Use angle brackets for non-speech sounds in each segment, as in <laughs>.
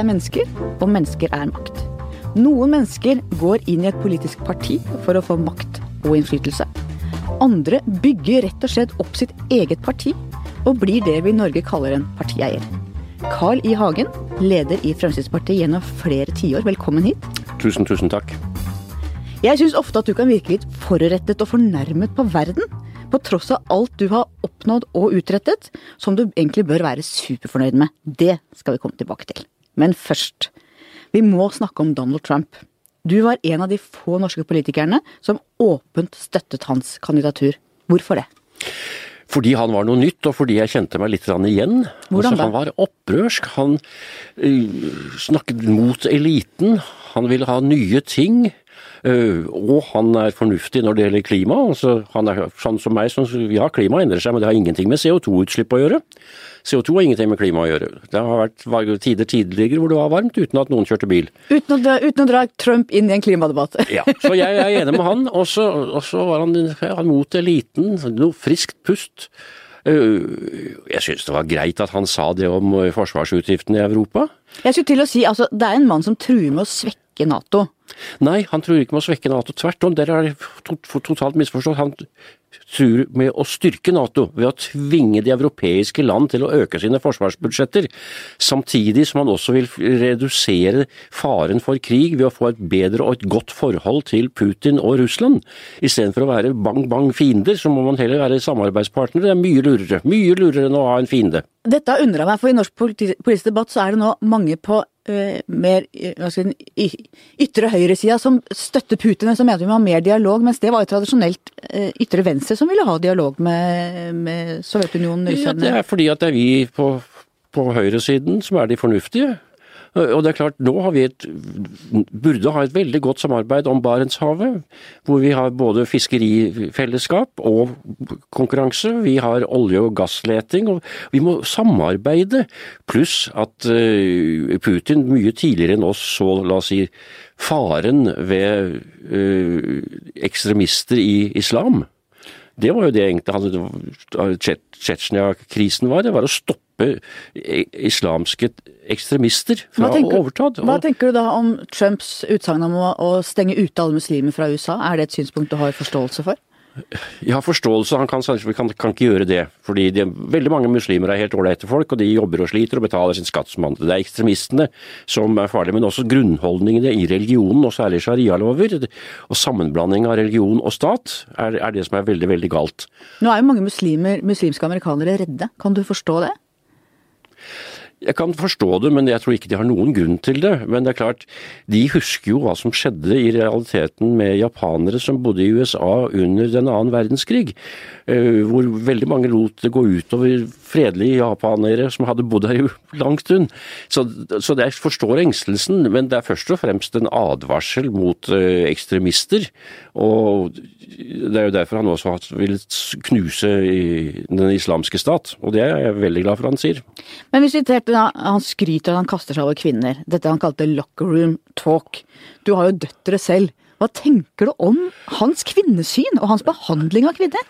er mennesker, og mennesker er makt. Noen mennesker går inn i et politisk parti for å få makt og innflytelse. Andre bygger rett og slett opp sitt eget parti, og blir det vi i Norge kaller en partieier. Carl I. Hagen, leder i Fremskrittspartiet gjennom flere tiår, velkommen hit. Tusen, tusen takk. Jeg syns ofte at du kan virke litt forurettet og fornærmet på verden. På tross av alt du har oppnådd og utrettet, som du egentlig bør være superfornøyd med. Det skal vi komme tilbake til. Men først, vi må snakke om Donald Trump. Du var en av de få norske politikerne som åpent støttet hans kandidatur. Hvorfor det? Fordi han var noe nytt, og fordi jeg kjente meg litt igjen. Hvordan altså? Han var opprørsk. Han uh, snakket mot eliten. Han ville ha nye ting. Uh, og han er fornuftig når det gjelder klima. Altså, han er sånn som meg, sånn, ja klima endrer seg, men det har ingenting med CO2-utslipp å gjøre. CO2 har ingenting med klima å gjøre. Det har vært tider tidligere hvor det var varmt uten at noen kjørte bil. Uten å, uten å dra Trump inn i en klimadebatt. <laughs> Ja, Så jeg er enig med han. Og så var han, han mot eliten. Noe friskt pust. Uh, Jeg syns det var greit at han sa det om uh, forsvarsutgiftene i Europa. Jeg skulle til å si, altså, det er en mann som truer med å svekke Nato. Nei, han tror ikke med å svekke Nato. Tvert om, dere har totalt misforstått. Han tror med å styrke Nato ved å tvinge de europeiske land til å øke sine forsvarsbudsjetter, samtidig som han også vil redusere faren for krig ved å få et bedre og et godt forhold til Putin og Russland. Istedenfor å være bang-bang fiender, så må man heller være samarbeidspartnere. Det er mye lurere. Mye lurere enn å ha en fiende. Dette har undra meg, for i norsk politi- politisk debatt så er det nå mange på uh, mer eh, si, ytre høyresida som støtter Putin, som mener vi må ha mer dialog, mens det var jo tradisjonelt uh, ytre venstre som ville ha dialog med, med Sovjetunionen, Ja, det er fordi at det er vi på, på høyresiden som er de fornuftige. Og det er klart, nå har vi et, burde ha et veldig godt samarbeid om Barentshavet, hvor vi har både fiskerifellesskap og konkurranse. Vi har olje- og gassleting, og vi må samarbeide. Pluss at eh, Putin mye tidligere enn oss så, la oss si, faren ved eh, ekstremister i islam. Det var jo det egentlig Tsjetsjenia-krisen var. Det var å stoppe islamske ekstremister fra Hva tenker, å overta. hva tenker du da om Trumps utsagn om å, å stenge ute alle muslimer fra USA? Er det et synspunkt du har forståelse for? Jeg har forståelse, han kan, kan, kan ikke gjøre det. Fordi de, veldig mange muslimer er helt ålreite folk, og de jobber og sliter og betaler sin skatt som andre. Det er ekstremistene som er farlige, men også grunnholdningene i religionen, og særlig sharialover. Og sammenblanding av religion og stat er, er det som er veldig, veldig galt. Nå er jo mange muslimer, muslimske amerikanere redde. Kan du forstå det? Jeg kan forstå det, men jeg tror ikke de har noen grunn til det. Men det er klart, de husker jo hva som skjedde i realiteten med japanere som bodde i USA under den annen verdenskrig. eh, Hvor veldig mange lot det gå utover fredelige japanere som hadde bodd her i lang stund. Så, så jeg forstår engstelsen, men det er først og fremst en advarsel mot eh, ekstremister. Og det er jo derfor han også villet knuse den islamske stat. Og det er jeg veldig glad for han sier. Men hvis vi han skryter at han kaster seg over kvinner. Dette han kalte locker room talk. Du har jo døtre selv. Hva tenker du om hans kvinnesyn og hans behandling av kvinner?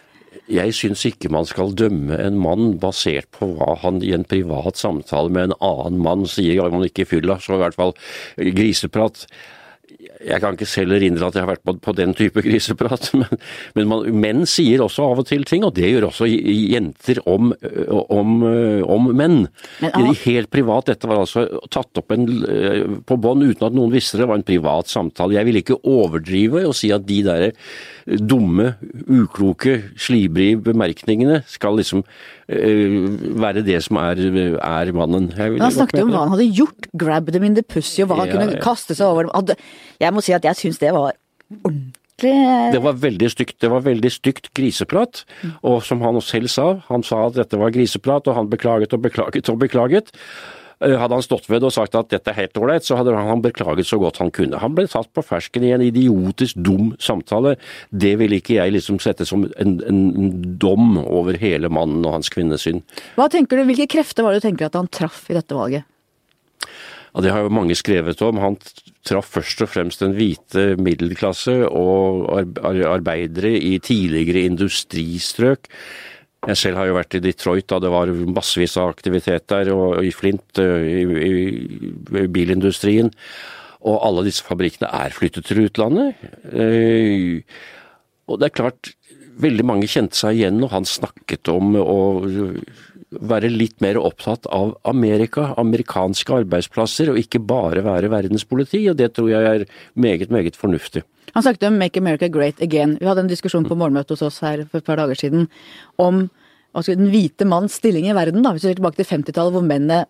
Jeg syns ikke man skal dømme en mann basert på hva han i en privat samtale med en annen mann sier, om ikke fyller, så i hvert fall griseprat. Jeg kan ikke selv erindre at jeg har vært på, på den type griseprat, <laughs> men, men man, menn sier også av og til ting, og det gjør også jenter om, om, om menn. Men, er helt privat, dette var altså tatt opp en, på bånd uten at noen visste det, det var en privat samtale. Jeg vil ikke overdrive og si at de der dumme, ukloke, slibrige bemerkningene skal liksom eh, være det som er, er mannen. Han snakket jo om hva han hadde gjort. Grab them in the pussy, og hva han Ja, kunne ja. kaste seg over dem. Jeg må si at jeg syns det var ordentlig Det var veldig stygt. Det var veldig stygt griseprat. Og som han selv sa, han sa at dette var griseprat, og han beklaget og beklaget og beklaget. Eh, Hadde han stått ved det og sagt at dette er helt ålreit, så hadde han beklaget så godt han kunne. Han ble tatt på fersken i en idiotisk dum samtale. Det vil ikke jeg liksom sette som en, en dom over hele mannen og hans kvinnesyn. Hva tenker du, Hvilke krefter var det du tenker at han traff i dette valget? Ja, Det har jo mange skrevet om. Han traff først og fremst den hvite middelklasse og ar- ar- arbeidere i tidligere industristrøk. Jeg selv har jo vært i Detroit da det var massevis av aktivitet der, og i Flint, i, i, i bilindustrien. Og alle disse fabrikkene er flyttet til utlandet. Og det er klart, veldig mange kjente seg igjen når han snakket om å være litt mer opptatt av Amerika, amerikanske arbeidsplasser, og ikke bare være verdenspoliti. Og det tror jeg er meget, meget fornuftig. Han snakket om 'Make America Great Again'. Vi hadde en diskusjon på morgenmøtet hos oss her for et par dager siden om altså, den hvite manns stilling i verden. da, Hvis vi ser tilbake til 50-tallet hvor mennene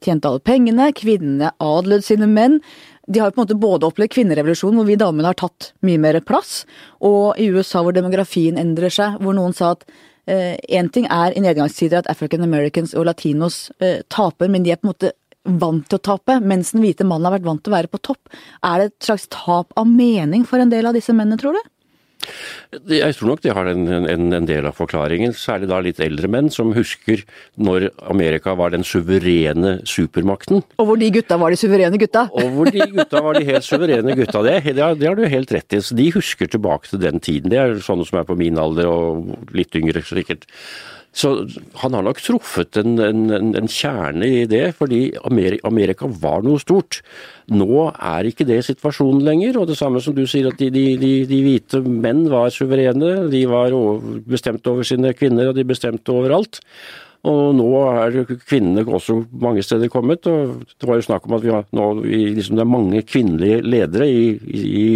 tjente alle pengene, kvinnene adlød sine menn. De har på en måte både opplevd kvinnerevolusjonen, hvor vi damene har tatt mye mer plass, og i USA hvor demografien endrer seg, hvor noen sa at én eh, ting er i nedgangstider at African Americans og latinos eh, taper, men de er på en måte vant til å tape, mens den hvite mannen har vært vant til å være på topp. Er det et slags tap av mening for en del av disse mennene, tror du? Jeg tror nok det har en, en, en, del av forklaringen, særlig da litt eldre menn som husker når Amerika var den suverene supermakten. Og hvor de gutta var de suverene gutta? Og hvor de gutta var de helt suverene gutta. Det, det, har, det har du helt rett i. Så de husker tilbake til den tiden. Det er sånne som er på min alder og litt yngre sikkert. Så han har nok truffet en, en, en kjerne i det, fordi Amerika, var noe stort. Nå er ikke det situasjonen lenger, og det samme som du sier at de, de, de, hvite menn var suverene. De var bestemt over sine kvinner, og de bestemte overalt. Og nå er kvinnene også mange steder kommet. og Det var jo snakk om at har, nå, liksom det er mange kvinnelige ledere i, i,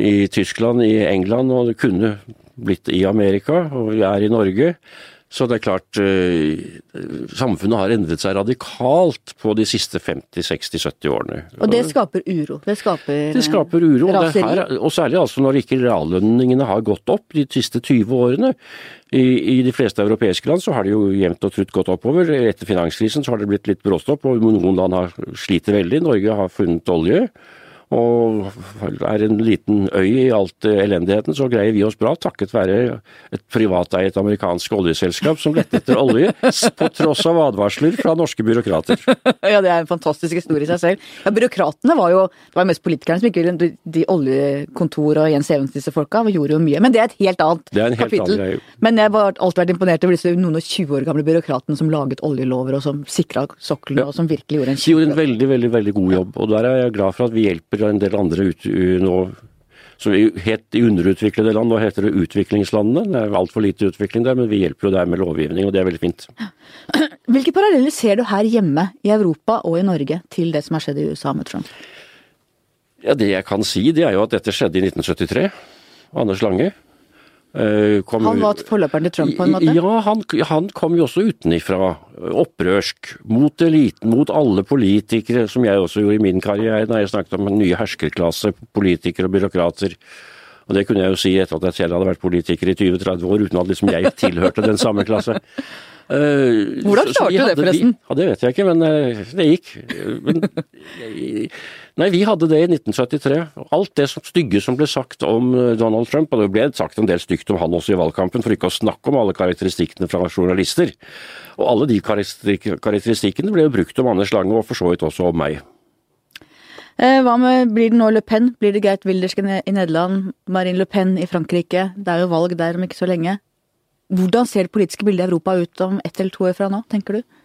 i Tyskland, i England, og det kunne blitt i Amerika, og vi er i Norge. Så det er klart, eh, samfunnet har endret seg radikalt på de siste 50-60-70 årene. Og det skaper uro? Det skaper, det skaper uro, og, her, og, særlig altså når ikke reallønningene har gått opp de siste 20 årene. I, I, de fleste europeiske land så har det jo jevnt og trutt gått oppover. Etter finanskrisen så har det blitt litt bråstopp, og noen land har sliter veldig. Norge har funnet olje og er en liten øy i alt elendigheten, så greier vi oss bra takket være et privateiet amerikansk oljeselskap som lette etter olje, på tross av advarsler fra norske byråkrater. <laughs> Ja, det er en fantastisk historie i seg selv. Ja, Byråkratene var jo det var mest politikerne som gikk rundt de oljekontor og Jens Evens, disse folka, og gjorde jo mye. Men det er et helt annet det er en helt kapittel. Annen, Men jeg har alltid vært imponert over disse noen og 20 år gamle byråkratene som laget oljelover, og som sikra sokkelen, ja. og som virkelig gjorde en kjempejobb. De gjorde en veldig, veldig, veldig god jobb, og der er jeg glad for at vi hjelper en del andre ut, nå som het i underutviklede land, nå heter det utviklingslandene. Det er altfor lite utvikling der, men vi hjelper jo der med lovgivning, og det er veldig fint. <clears throat> Hvilke paralleller ser du her hjemme, i Europa og i Norge, til det som har skjedd i USA med Trump? Ja, Det jeg kan si, det er jo at dette skjedde i 1973. Anders Lange. Eh, kom, han var forløperen til Trump på en måte? Ja, han, han kom jo også utenifra. Opprørsk. Mot eliten, mot alle politikere, som jeg også gjorde i min karriere da jeg snakket om en nye herskerklasse, politikere og byråkrater. Og det kunne jeg jo si etter at jeg selv hadde vært politiker i 20-30 år, uten at liksom jeg tilhørte den samme klasse. <laughs> Uh, Hvordan klarte du det, forresten? ja, Det vet jeg ikke, men uh, det gikk. Men, <laughs> nei, vi hadde det i 1973. Alt det stygge som ble sagt om eh, Donald Trump, og det ble sagt en del stygt om han også i valgkampen, for ikke å snakke om alle karakteristikkene fra journalister. Og alle de karakteristikkene ble jo brukt om Anders Lange, og for så vidt også om meg. Hva med, Blir det nå Le Pen? Blir det Geert Wildersken i Nederland? Marine Le Pen i Frankrike? Det er jo valg der om ikke så lenge. Hvordan ser det politiske bildet i Europa ut om ett eller to år fra nå, tenker du?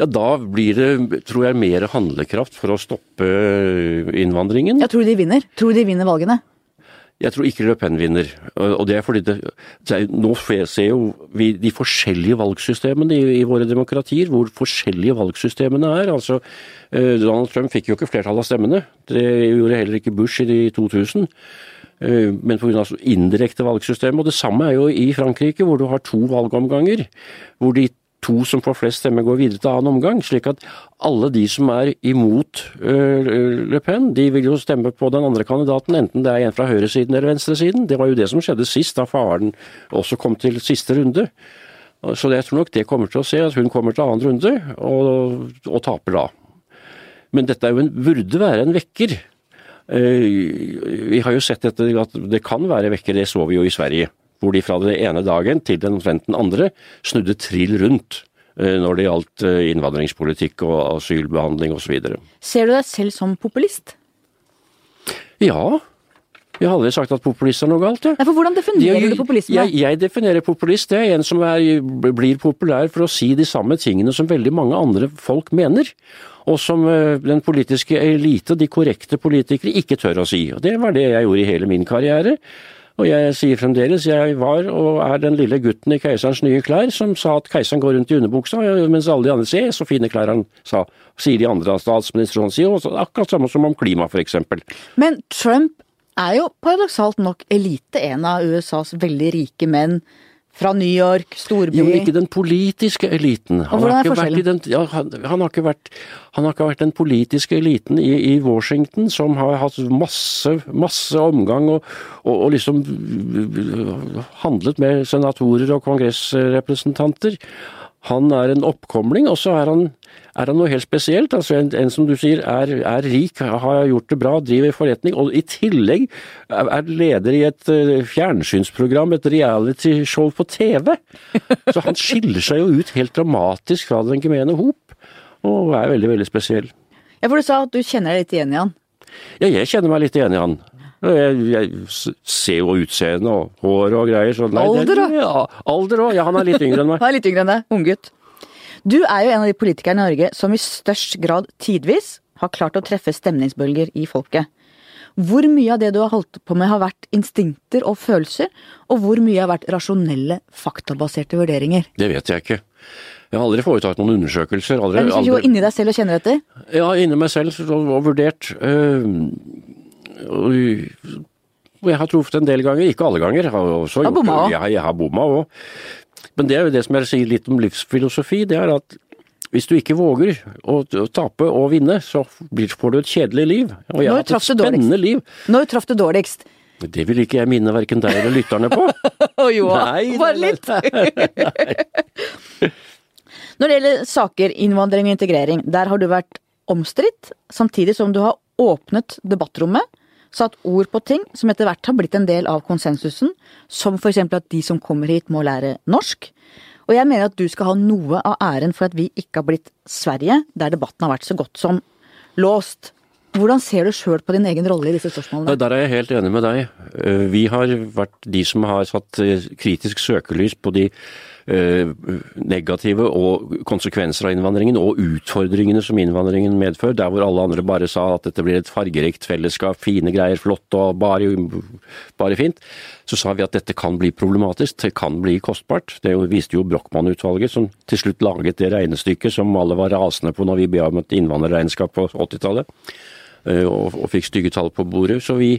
Ja, Da blir det, tror jeg, mer handlekraft for å stoppe innvandringen. Jeg tror de vinner. Tror de vinner valgene? Jeg tror ikke Le Pen vinner. Og det er fordi det, det er, Nå ser jo vi de forskjellige valgsystemene i, i, våre demokratier, hvor forskjellige valgsystemene er. Altså, eh, Donald Trump fikk jo ikke flertall av stemmene. Det gjorde heller ikke Bush i 2000. Eh, men pga. indirekte valgsystem. Og det samme er jo i Frankrike, hvor du har to valgomganger. Hvor de to som får flest stemmer, går videre til annen omgang. Slik at alle de som er imot eh, Le Pen, de vil jo stemme på den andre kandidaten, enten det er en fra høyresiden eller venstresiden. Det var jo det som skjedde sist, da faren også kom til siste runde. Så jeg tror nok det kommer til å se, at hun kommer til annen runde, og, og taper da. Men dette jo en, burde være en vekker vi har jo sett dette, at det kan være vekker, det så vi jo i Sverige. Hvor de fra den ene dagen til den omtrent den andre snudde trill rundt eh, når det gjaldt eh, innvandringspolitikk og asylbehandling osv. Ser du deg selv som populist? Ja, Jeg har aldri sagt at populist er noe galt, jeg. Nei, for hvordan definerer Jeg- du populisme? Jeg, jeg definerer populist, det er en som er, blir populær for å si de samme tingene som veldig mange andre folk mener. Og som eh, den politiske elite, de korrekte politikere, ikke tør å si. Og Det var det jeg gjorde i hele min karriere. Og jeg sier fremdeles, jeg var og er den lille gutten i keiserens nye klær som sa at keiseren går rundt i underbuksa, mens alle de andre sier så fine klær han sa. Sier de andre statsministrene sier, og så- akkurat samme som om klima, eksempel. Men Trump er jo paradoksalt nok elite, en av USAs veldig rike menn. Fra New York, storby Jo, men ikke den politiske eliten. Han har ikke den, ja, han, han, har ikke vært, han har ikke vært den politiske eliten i, i Washington som har hatt masse, masse omgang og, og, og liksom handlet med senatorer og kongressrepresentanter. Han er en oppkomling, og så er han, er han noe helt spesielt. Altså en, en som du sier er, er rik, har gjort det bra, driver forretning, og i tillegg er er leder i et eh, fjernsynsprogram, et realityshow på TV. Så han skiller seg jo ut helt dramatisk fra den gemene hop, og er veldig, veldig spesiell. Ja, for du sa at du kjenner deg litt igjen i han. Ja, jeg kjenner meg litt igjen i han. Jeg, jeg ser jo utseende og hår og greier. Så nei, Alder, òg? Ja, alder òg. Ja, han er litt yngre enn meg. Han er litt yngre enn deg, unggutt. Du er jo en av de politikerne i Norge som i størst grad tidvis har klart å treffe stemningsbølger i folket. Hvor mye av det du har holdt på med har vært instinkter og følelser, og hvor mye har vært rasjonelle, faktabaserte vurderinger? Det vet jeg ikke. Jeg har aldri foretatt noen undersøkelser. Aldri, Men du aldri, inni deg selv og kjenne etter? ja, inni meg selv og, vurdert. og jeg har truffet en del ganger, ikke alle ganger. Jeg har bomma òg. Men det er jo det som jeg sier litt om livsfilosofi, det er at hvis du ikke våger å, tape og vinne, så får du et kjedelig liv. Og jeg har hatt et spennende liv. Når traff du dårligst? Det vil ikke jeg minne verken deg eller lytterne på. <laughs> Å jo, Nei, bare litt. <laughs> Når det gjelder saker innvandring og integrering, der har du vært omstridt, samtidig som du har åpnet debattrommet, satt ord på ting som etter hvert har blitt en del av konsensusen, som for eksempel at de som kommer hit må lære norsk. Og jeg mener at du skal ha noe av æren for at vi ikke har blitt Sverige, der debatten har vært så godt som låst. Hvordan ser du sjøl på din egen rolle i disse spørsmålene? Der er jeg helt enig med deg. Eh, Vi har vært de som har satt eh, kritisk søkelys på de negative og konsekvenser av innvandringen, og utfordringene som innvandringen medfører. Der hvor alle andre bare sa at dette blir et fargerikt fellesskap, fine greier, flott og bare, bare fint, så sa vi at dette kan bli problematisk, det kan bli kostbart. Det viste jo Brochmann-utvalget, som til slutt laget det regnestykket som alle var rasende på når vi ba om et innvandrerregnskap på 80-tallet eh, og, og fikk stygge tall på bordet. Vi,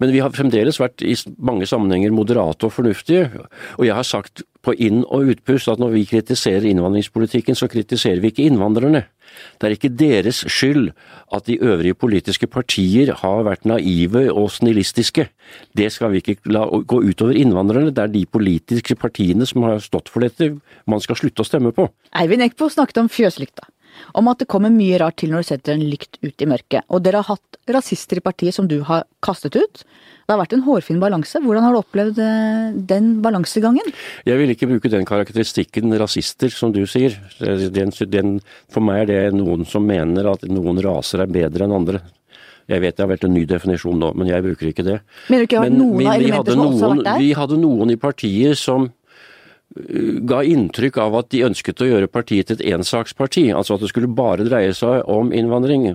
men vi har fremdeles vært i mange sammenhenger moderate og fornuftige. Og jeg har sagt på inn- og utpust at når vi kritiserer innvandringspolitikken, så kritiserer vi ikke innvandrerne. Det er ikke deres skyld at de øvrige politiske partier har vært naive og snillistiske. Det skal vi ikke la gå utover innvandrerne. Det er de politiske partiene som har stått for dette man skal slutte å stemme på. Eivind Eckbo snakket om fjøslykta. Om at det kommer mye rart til når du setter en lykt ut i mørket. Og dere har hatt rasister i partiet som du har kastet ut. Det har vært en hårfin balanse. Hvordan har du opplevd eh, den balansegangen? Jeg vil ikke bruke den karakteristikken rasister, som du sier. Den, den, for meg er det noen som mener at noen raser er bedre enn andre. Jeg vet det har vært en ny definisjon nå, men jeg bruker ikke det. Har noen av vi hadde noen-? Vi hadde noen i partiet som ga inntrykk av at de ønsket å gjøre partiet til et ensaksparti, altså at det skulle bare dreie seg om innvandring.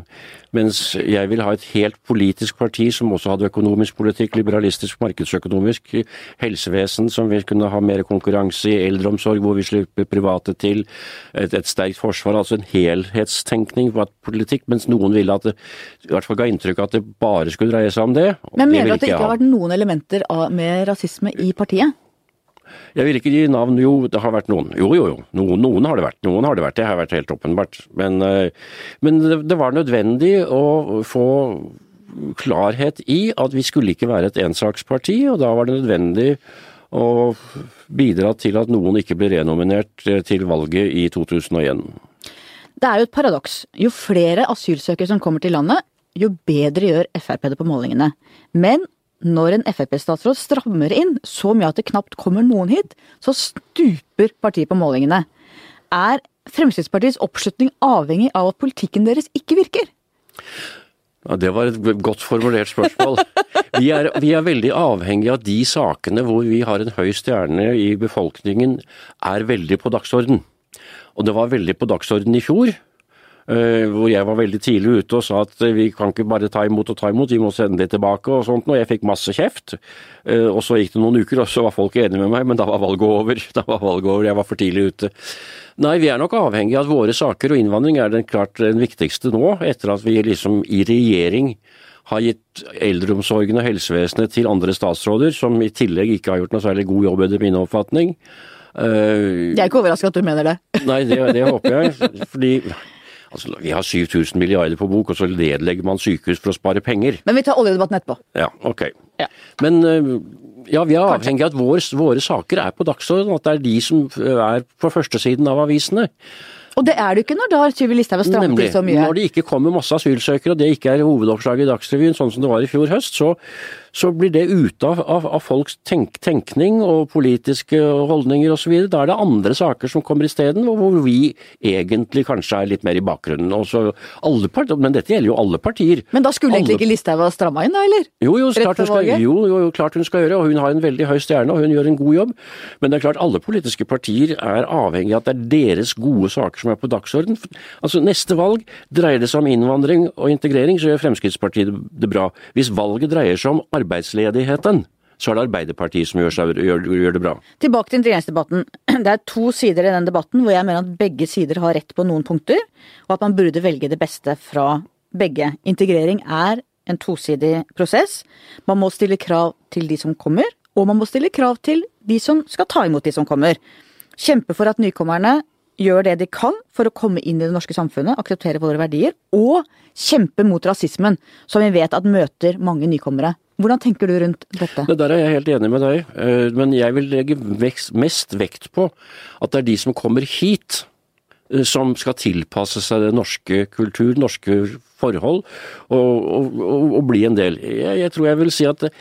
Mens jeg vil ha et helt politisk parti som også hadde økonomisk politikk, liberalistisk, markedsøkonomisk, helsevesen som vil kunne ha mer konkurranse i, eldreomsorg hvor vi slipper private til, et, et sterkt forsvar, altså en helhetstenkning på politikk, mens noen ville at det i hvert fall ga inntrykk av at det bare skulle dreie seg om det. Men mener du at det ikke har vært noen elementer av, med rasisme i partiet? Jeg vil ikke gi navn, jo det har vært noen. Jo jo jo, noen, noen har det vært. Noen har det vært, det har vært helt åpenbart. Men, eh, men det, var nødvendig å få klarhet i at vi skulle ikke være et ensaksparti, og da var det nødvendig å bidra til at noen ikke ble renominert eh, til valget i 2001. Det er jo et paradoks. Jo flere asylsøkere som kommer til landet, jo bedre gjør Frp det på målingene. Men når en Frp-statsråd strammer inn så mye at det knapt kommer noen hit, så stuper partiet på målingene. Er Fremskrittspartiets oppslutning avhengig av at politikken deres ikke virker? Ja, Det var et godt formulert spørsmål. Vi er, vi er veldig avhengig av de sakene hvor vi har en høy stjerne i befolkningen, er veldig på dagsorden. Og det var veldig på dagsorden i fjor. Eh, hvor jeg var veldig tidlig ute og sa at eh, vi kan ikke bare ta imot og ta imot, vi må sende det tilbake og sånt. Og jeg fikk masse kjeft. Eh, Og så gikk det noen uker, og så var folk enige med meg, men da var valget over. <laughs> Da var valget over, Jeg var for tidlig ute. Nei, vi er nok avhengig av at våre saker, og innvandring er den klart den viktigste nå, etter at vi liksom i regjering har gitt eldreomsorgen og helsevesenet til andre statsråder, som i tillegg ikke har gjort noe særlig god jobb etter min oppfatning. Jeg er ikke overraska at du mener det. Nei, det, det håper jeg. Fordi altså, vi har 7000 milliarder på bok, og så nedlegger man sykehus for å spare penger. Men vi tar oljedebatten etterpå. Ja, ok. Ja. Men eh, ja, vi er avhengig av at våre, våre saker er på dagsordenen, at det er de som eh, er på førstesiden av avisene. Og det er det ikke når da Sylvi Listhaug har strammet til så mye. Når det ikke kommer masse asylsøkere, og det ikke er hovedoppslaget i Dagsrevyen, sånn som det var i fjor høst, så, så blir det ute av, av, av folks tenk, tenkning og politiske holdninger osv. Da er det andre saker som kommer isteden, hvor vi egentlig kanskje er litt mer i bakgrunnen. Alle part, men dette gjelder jo alle partier. Men da skulle egentlig ikke Listhaug ha stramma inn, da, eller? Jo, jo, klart hun skal, jo, jo, klart hun skal gjøre, og hun har en veldig høy stjerne, og hun gjør en god jobb. Men det er klart alle politiske partier er avhengig av at det er deres gode saker som er på dagsorden. Altså, Neste valg dreier det seg om innvandring og integrering, så gjør Fremskrittspartiet det bra. Hvis valget dreier seg om arbeidsledigheten, så er det Arbeiderpartiet som gjør, seg, gjør, gjør det bra. Tilbake til integreringsdebatten. <clears throat> Det er to sider i den debatten hvor jeg mener at begge sider har rett på noen punkter, og at man burde velge det beste fra begge. Integrering er en tosidig prosess. Man må stille krav til de som kommer, og man må stille krav til de som skal ta imot de som kommer. Kjempe for at nykommerne gjør det de kan for å komme inn i det norske samfunnet, akseptere våre verdier, og kjempe mot rasismen, som vi vet at møter mange nykommere. Hvordan tenker du rundt dette? Det der er jeg helt enig med deg, eh, men jeg vil legge mest vekt på at det er de som kommer hit eh, som skal tilpasse seg det norske kultur, norske forhold, og, og, og, og bli en del. Jeg, jeg tror jeg vil si at det-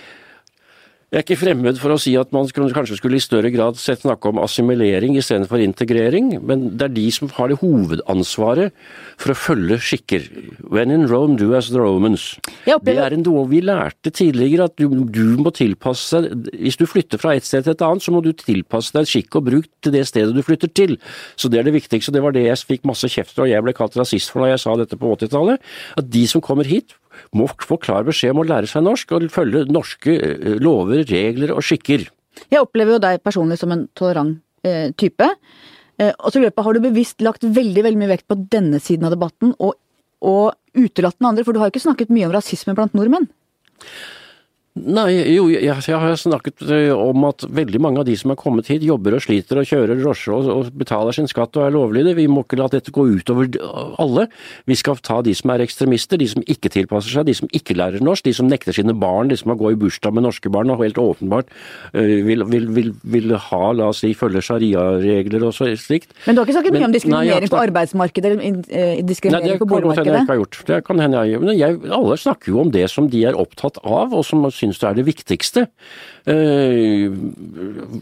jeg er ikke fremmed for å si at man kanskje skulle i større grad sett snakke om assimilering istedenfor integrering, men det er de som har det hovedansvaret for å følge skikker. When in Rome, do as the Romans. Det er en noe vi lærte tidligere, at du, du må tilpasse deg Hvis du flytter fra et sted til et annet, så må du tilpasse deg skikk og bruk til det stedet du flytter til. Så det er det viktigste. Det var det jeg fikk masse kjeft for, og jeg ble kalt rasist for da jeg sa dette på 80-tallet. At de som kommer hit, må få klar beskjed om å lære seg norsk og følge norske eh, lover, regler og skikker. Jeg opplever jo deg personlig som en tolerant eh, type. Eh, og så løpet har du bevisst lagt veldig veldig mye vekt på denne siden av debatten, og, og utelatt den andre? For du har jo ikke snakket mye om rasisme blant nordmenn. Nei, jo, jeg, jeg har snakket eh, om at veldig mange av de som er kommet hit, jobber og sliter og kjører drosje og, og betaler sin skatt og er lovlydige. Vi må ikke la dette gå utover alle. Vi skal ta de som er ekstremister, de som ikke tilpasser seg, de som ikke lærer norsk, de som nekter sine barn liksom å gå i bursdag med norske barn og helt åpenbart eh, vil, vil, vil, vil ha, la oss si, følge sharia-regler og så slikt. Men du har ikke snakket mye om diskriminering Nei, på arbeidsmarkedet eller in- eh, Nei, diskriminering det kan godt hende jeg ikke har gjort. Det kan hende jeg Men jeg, alle snakker jo om det som de er opptatt av, og som syns det er det viktigste. Eh,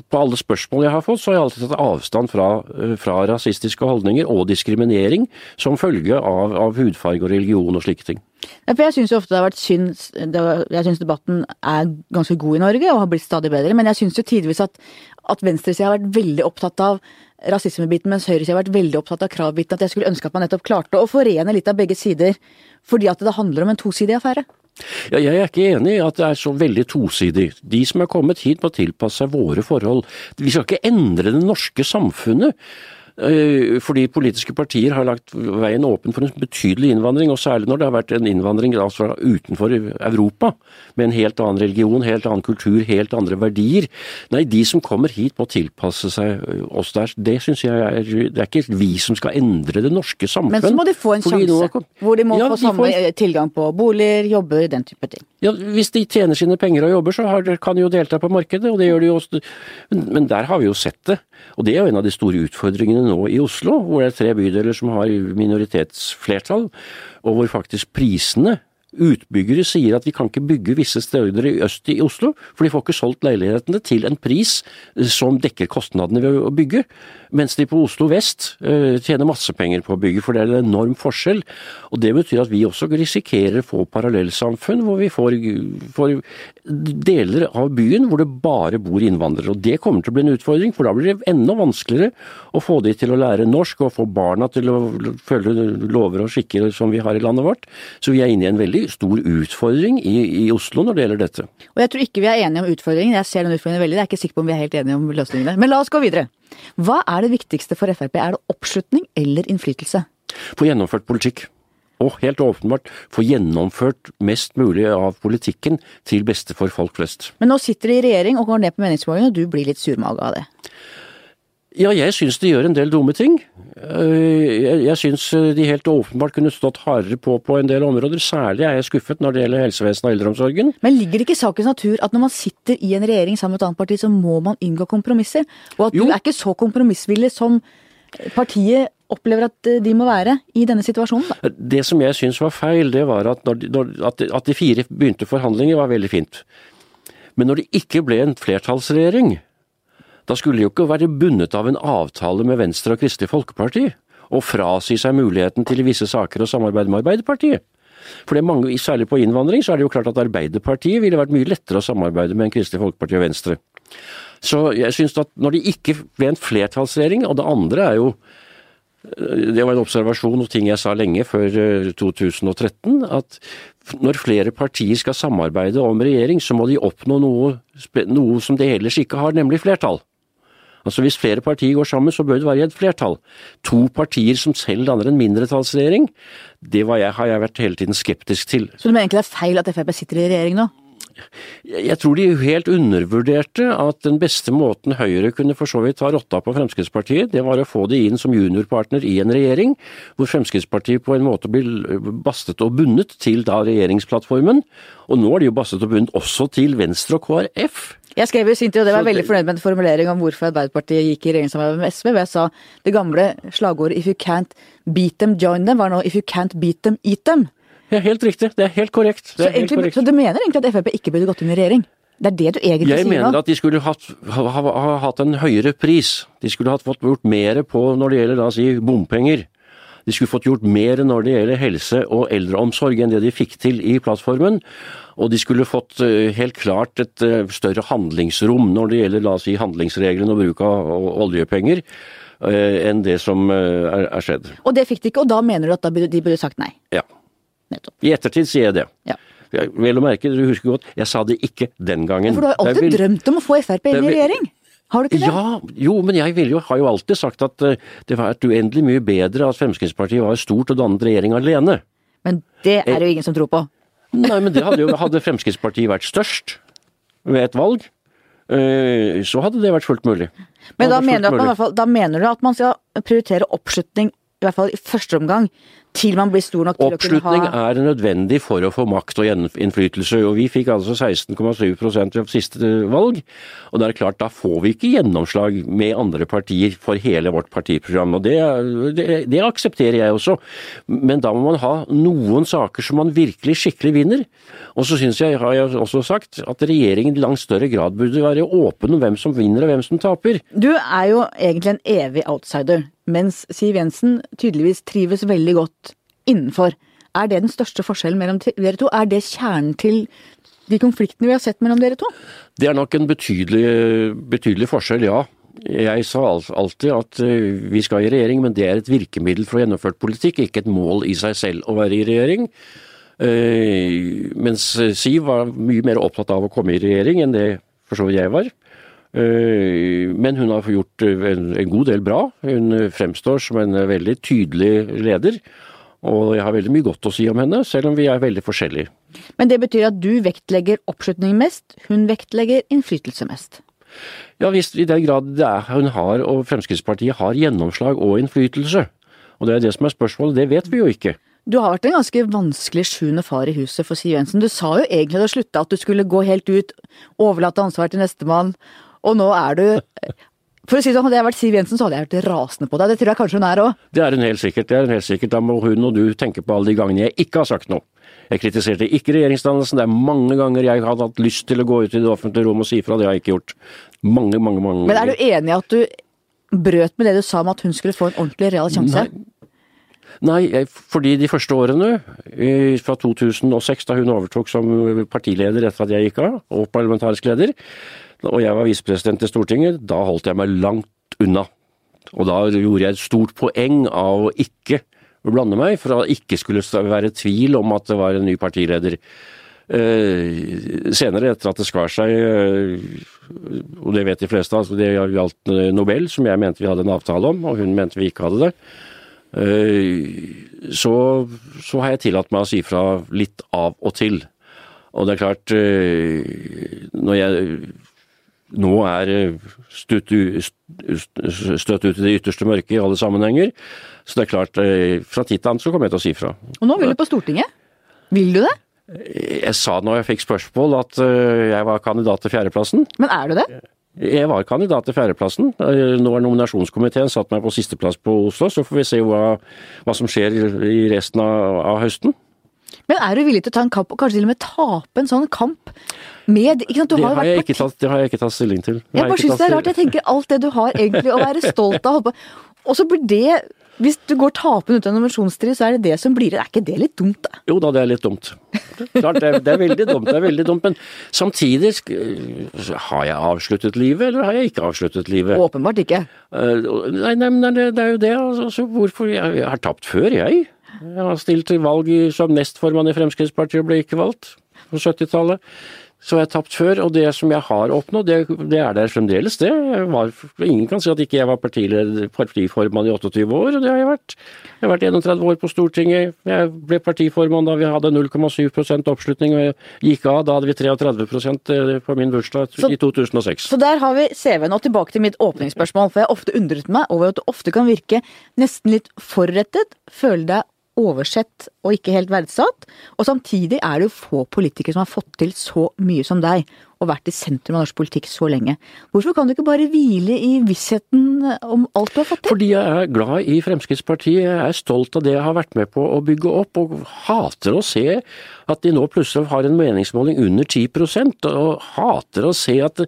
på alle spørsmål jeg har fått, så har jeg alltid tatt avstand fra, eh, fra rasistiske holdninger og diskriminering som følge av, av hudfarge og religion og slike ting. Ja, jeg syns ofte det har vært synd Jeg syns debatten er ganske god i Norge og har blitt stadig bedre, men jeg syns jo tidvis at, at venstresida har vært veldig opptatt av rasismebiten, mens høyresida har vært veldig opptatt av kravbiten. At jeg skulle ønske at man nettopp klarte å forene litt av begge sider, fordi at det handler om en tosidig affære. Ja, jeg er ikke enig i at det er så veldig tosidig. De som er kommet hit må tilpasse seg våre forhold. Vi skal ikke endre det norske samfunnet. Eh, Fordi politiske partier har lagt veien åpen for en betydelig innvandring, og særlig når det har vært en innvandring altså fra utenfor Europa, med en helt annen religion, helt annen kultur, helt andre verdier. Nei, de som kommer hit må tilpasse seg oss der. Det syns jeg er Det er ikke vi som skal endre det norske samfunn. Men så må de få en sjanse, hvor de må Ja, få samme får- tilgang på boliger, jobber, den type ting. Ja, Hvis de tjener sine penger og jobber, så har, kan de jo delta på markedet, og det gjør de jo også. Men, men der har vi jo sett det. Og det er jo en av de store utfordringene nå i Oslo, hvor det er tre bydeler som har minoritetsflertall, og hvor faktisk prisene utbyggere sier at vi kan ikke bygge visse steder i øst i Oslo, for de får ikke solgt leilighetene til en pris eh, som dekker kostnadene ved å bygge. Mens de på Oslo vest uh, tjener masse penger på å bygge, for det er en enorm forskjell. Og Det betyr at vi også risikerer å få parallellsamfunn hvor vi får, får, deler av byen hvor det bare bor innvandrere. Og Det kommer til å bli en utfordring, for da blir det enda vanskeligere å få de til å lære norsk og få barna til å følge lover og skikker som vi har i landet vårt. Så vi er inne i en veldig stor utfordring i, i Oslo når det gjelder dette. Og Jeg tror ikke vi er enige om utfordringen. Jeg ser den utfordringen veldig. Jeg er ikke sikker på om vi er helt enige om løsningene. Men la oss gå videre. Hva er det viktigste for Frp? Er det oppslutning eller innflytelse? Få gjennomført politikk. Og helt åpenbart få gjennomført mest mulig av politikken til beste for folk flest. Men nå sitter de i regjering og går ned på meningsmålingene, og du blir litt surmaga av det? Ja, jeg syns de gjør en del dumme ting. Eh, jeg, syns de helt åpenbart kunne stått hardere på på en del områder. Særlig er jeg skuffet når det gjelder helsevesenet og eldreomsorgen. Men ligger det ikke i sakens natur at når man sitter i en regjering sammen med et annet parti, så må man inngå kompromisser? Og at jo. du er ikke så kompromissvillig som partiet opplever at de må være i denne situasjonen? Da. Det som jeg syns var feil, det var at, de, at, at de fire begynte forhandlinger, var veldig fint. Men når det ikke ble en flertallsregjering, da skulle de jo ikke være bundet av en avtale med Venstre og Kristelig Folkeparti, og frasi seg muligheten til i visse saker å samarbeide med Arbeiderpartiet. For mange, Særlig på innvandring så er det jo klart at Arbeiderpartiet ville vært mye lettere å samarbeide med enn Kristelig Folkeparti og Venstre. Så jeg synes at når det ikke ble en flertallsregjering, og det andre er jo det var en observasjon og ting jeg sa lenge før 2013, eh, at når flere partier skal samarbeide om regjering, så må de oppnå noe, noe som de ellers ikke har, nemlig flertall. Altså Hvis flere partier går sammen, så bør det være i et flertall. To partier som selv danner en mindretallsregjering, det jeg, har jeg vært hele tiden skeptisk til. Så du mener egentlig det er feil at Frp sitter i regjering nå? Jeg tror de helt undervurderte at den beste måten Høyre kunne for så vidt ta rotta på Fremskrittspartiet, det var å få de inn som juniorpartner i en regjering, hvor Fremskrittspartiet på en måte blir bastet og bundet til da regjeringsplattformen. Og nå er de jo bastet og bundet også til Venstre og KrF. Jeg skrev i sin tid, og det var veldig fornøyd med en formulering om hvorfor Arbeiderpartiet gikk i regjeringssamarbeid med SV, hvor jeg sa det gamle slagordet 'if you can't beat them, join them' var nå 'if you can't beat them, eat them'. Ja, helt riktig. Det er helt korrekt. Er så, helt korrekt. så, du mener egentlig at Frp ikke burde gått inn i regjering? Det er det du egentlig jeg sier nå? Jeg mener at de skulle hatt, ha, ha, ha, hatt en høyere pris. De skulle hatt fått gjort mer på når det gjelder da si bompenger. De skulle fått gjort mer når det gjelder helse og eldreomsorg enn det de fikk til i plattformen. Og de skulle fått eh, helt klart et eh, større handlingsrom når det gjelder la oss si, handlingsreglene og bruk av oljepenger eh, enn det som er, skjedd. Og det fikk de ikke, og da mener du at de burde sagt nei? Ja. Nettopp. I ettertid sier jeg det. Ja. Vel å merke, du husker godt, jeg sa det ikke den gangen. Ja, for du har alltid vil... drømt om å få Frp inn i regjering? Har du ikke det? Ja, jo, men jeg jo, har jo alltid sagt at uh, det var et uendelig mye bedre at Fremskrittspartiet var stort og dannet regjering alene. Men det er det jo ingen som tror på. Nei, men det hadde jo hadde Fremskrittspartiet vært størst ved et valg, uh, så hadde det vært fullt mulig. Men da mener, man, fall, da mener, du at man skal prioritere oppslutning, i hvert fall i første omgang, til man blir stor nok til å kunne ha Oppslutning er nødvendig for å få makt og innflytelse, og vi fikk altså 16,7 ved siste valg. Og det er klart, da får vi ikke gjennomslag med andre partier for hele vårt partiprogram. Og det, det, det aksepterer jeg også, men da må man ha noen saker som man virkelig skikkelig vinner. Og så syns jeg, har jeg også sagt, at regjeringen i langt større grad burde være åpen om hvem som vinner og hvem som taper. Du er jo egentlig en evig outsider mens Siv Jensen tydeligvis trives veldig godt innenfor. Er det den største forskjellen mellom dere to? Er det kjernen til de konfliktene vi har sett mellom dere to? Det er nok en betydelig, betydelig forskjell, ja. Jeg sa alltid at eh, vi skal i regjering, men det er et virkemiddel for å gjennomføre politikk, ikke et mål i seg selv å være i regjering. Eh, mens Siv var mye mer opptatt av å komme i regjering enn det for så vidt jeg var. Eh, men hun har gjort eh, en god del bra. Hun fremstår som en veldig tydelig leder. Og jeg har veldig mye godt å si om henne, selv om vi er veldig forskjellige. Men det betyr at du vektlegger oppslutning mest, hun vektlegger innflytelse mest? Ja visst, i den grad det er hun har, og Fremskrittspartiet har gjennomslag og innflytelse. Og det er det som er spørsmålet, det vet vi jo ikke. Du har vært en ganske vanskelig sjuende far i huset for Siv Jensen. Du sa jo egentlig da du slutta at du skulle gå helt ut, overlate ansvaret til nestemann, og nå er du For å si det sånn, Hadde jeg vært Siv Jensen, så hadde jeg vært rasende på deg. Det tror jeg kanskje hun er òg. Det er hun helt sikkert. det er hun helt sikkert. Da må hun og du tenke på alle de gangene jeg ikke har sagt noe. Jeg kritiserte ikke regjeringsdannelsen. Det er mange ganger jeg hadde hatt lyst til å gå ut i det offentlige rom og si fra. Det har jeg ikke gjort. Mange, mange, mange Men er du enig i at du brøt med det du sa om at hun skulle få en ordentlig real sjanse? Nei. Nei, fordi de første årene, fra 2006 da hun overtok som partileder etter at jeg gikk av, og parlamentarisk leder, og jeg var visepresident i Stortinget, da holdt jeg meg langt unna. Og da gjorde jeg et stort poeng av å ikke blande meg, for at det ikke skulle være tvil om at det var en ny partileder. Eh, senere, etter at det skar seg, eh, og det vet de fleste, altså det gjaldt eh, Nobel, som jeg mente vi hadde en avtale om, og hun mente vi ikke hadde det, eh, så, så har jeg tillatt meg å si fra litt av og til. Og det er klart, eh, når jeg nå er eh, støtt, ut i det ytterste mørket i alle sammenhenger, så det er klart, eh, fra tid til annen så kommer jeg til å si fra. Og nå vil du på Stortinget. Vil du det? Jeg sa når jeg fikk spørsmål at eh, jeg var kandidat til fjerdeplassen. Men er du det? Jeg var kandidat til fjerdeplassen. Eh, Nå har nominasjonskomiteen satt meg på sisteplass på Oslo, så får vi se hva, hva som skjer i resten av, av høsten. Men er du villig til å ta en kamp, og kanskje til og med tape en sånn kamp med sant? Du Det har tatt, det har jeg ikke tatt stilling til. Det Jeg bare syns det er rart. Jeg tenker alt det du har egentlig å være stolt av. Og så blir det Hvis du går tapende ut av en nominasjonsstrid, så er det det som blir det. Er ikke det litt dumt, da? Jo da, det er litt dumt. Klart, det er, det er veldig dumt. det er veldig dumt, Men samtidig Har jeg avsluttet livet, eller har jeg ikke avsluttet livet? Åpenbart ikke. Nei, Nei, nei, det, det er jo det. Altså, hvorfor jeg, jeg har tapt før, jeg. Jeg har stilt til valg som nestformann i Fremskrittspartiet og ble ikke valgt på 70-tallet. Så jeg har tapt før, og det som jeg har oppnådd, det, det er der fremdeles, det. Var, ingen kan si at ikke jeg var partiformann i 28 år, og det har jeg vært. Jeg har vært 31 år på Stortinget. Jeg ble partiformann da vi hadde 0,7% oppslutning, og jeg gikk av. Da hadde vi 33% på min bursdag Så- i 2006. Så der har vi CV-en. Og tilbake til mitt åpningsspørsmål. For jeg har ofte undret meg over at du ofte kan virke nesten litt forrettet, føle deg oversett og ikke helt verdsatt. Og samtidig er det jo få politikere som har fått til så mye som deg, og vært i sentrum av norsk politikk så lenge. Hvorfor kan du ikke bare hvile i vissheten om alt du har fått til? Fordi jeg er glad i Fremskrittspartiet, jeg er stolt av det jeg har vært med på å bygge opp, og hater å se at de nå plutselig har en meningsmåling under 10% og hater å se at,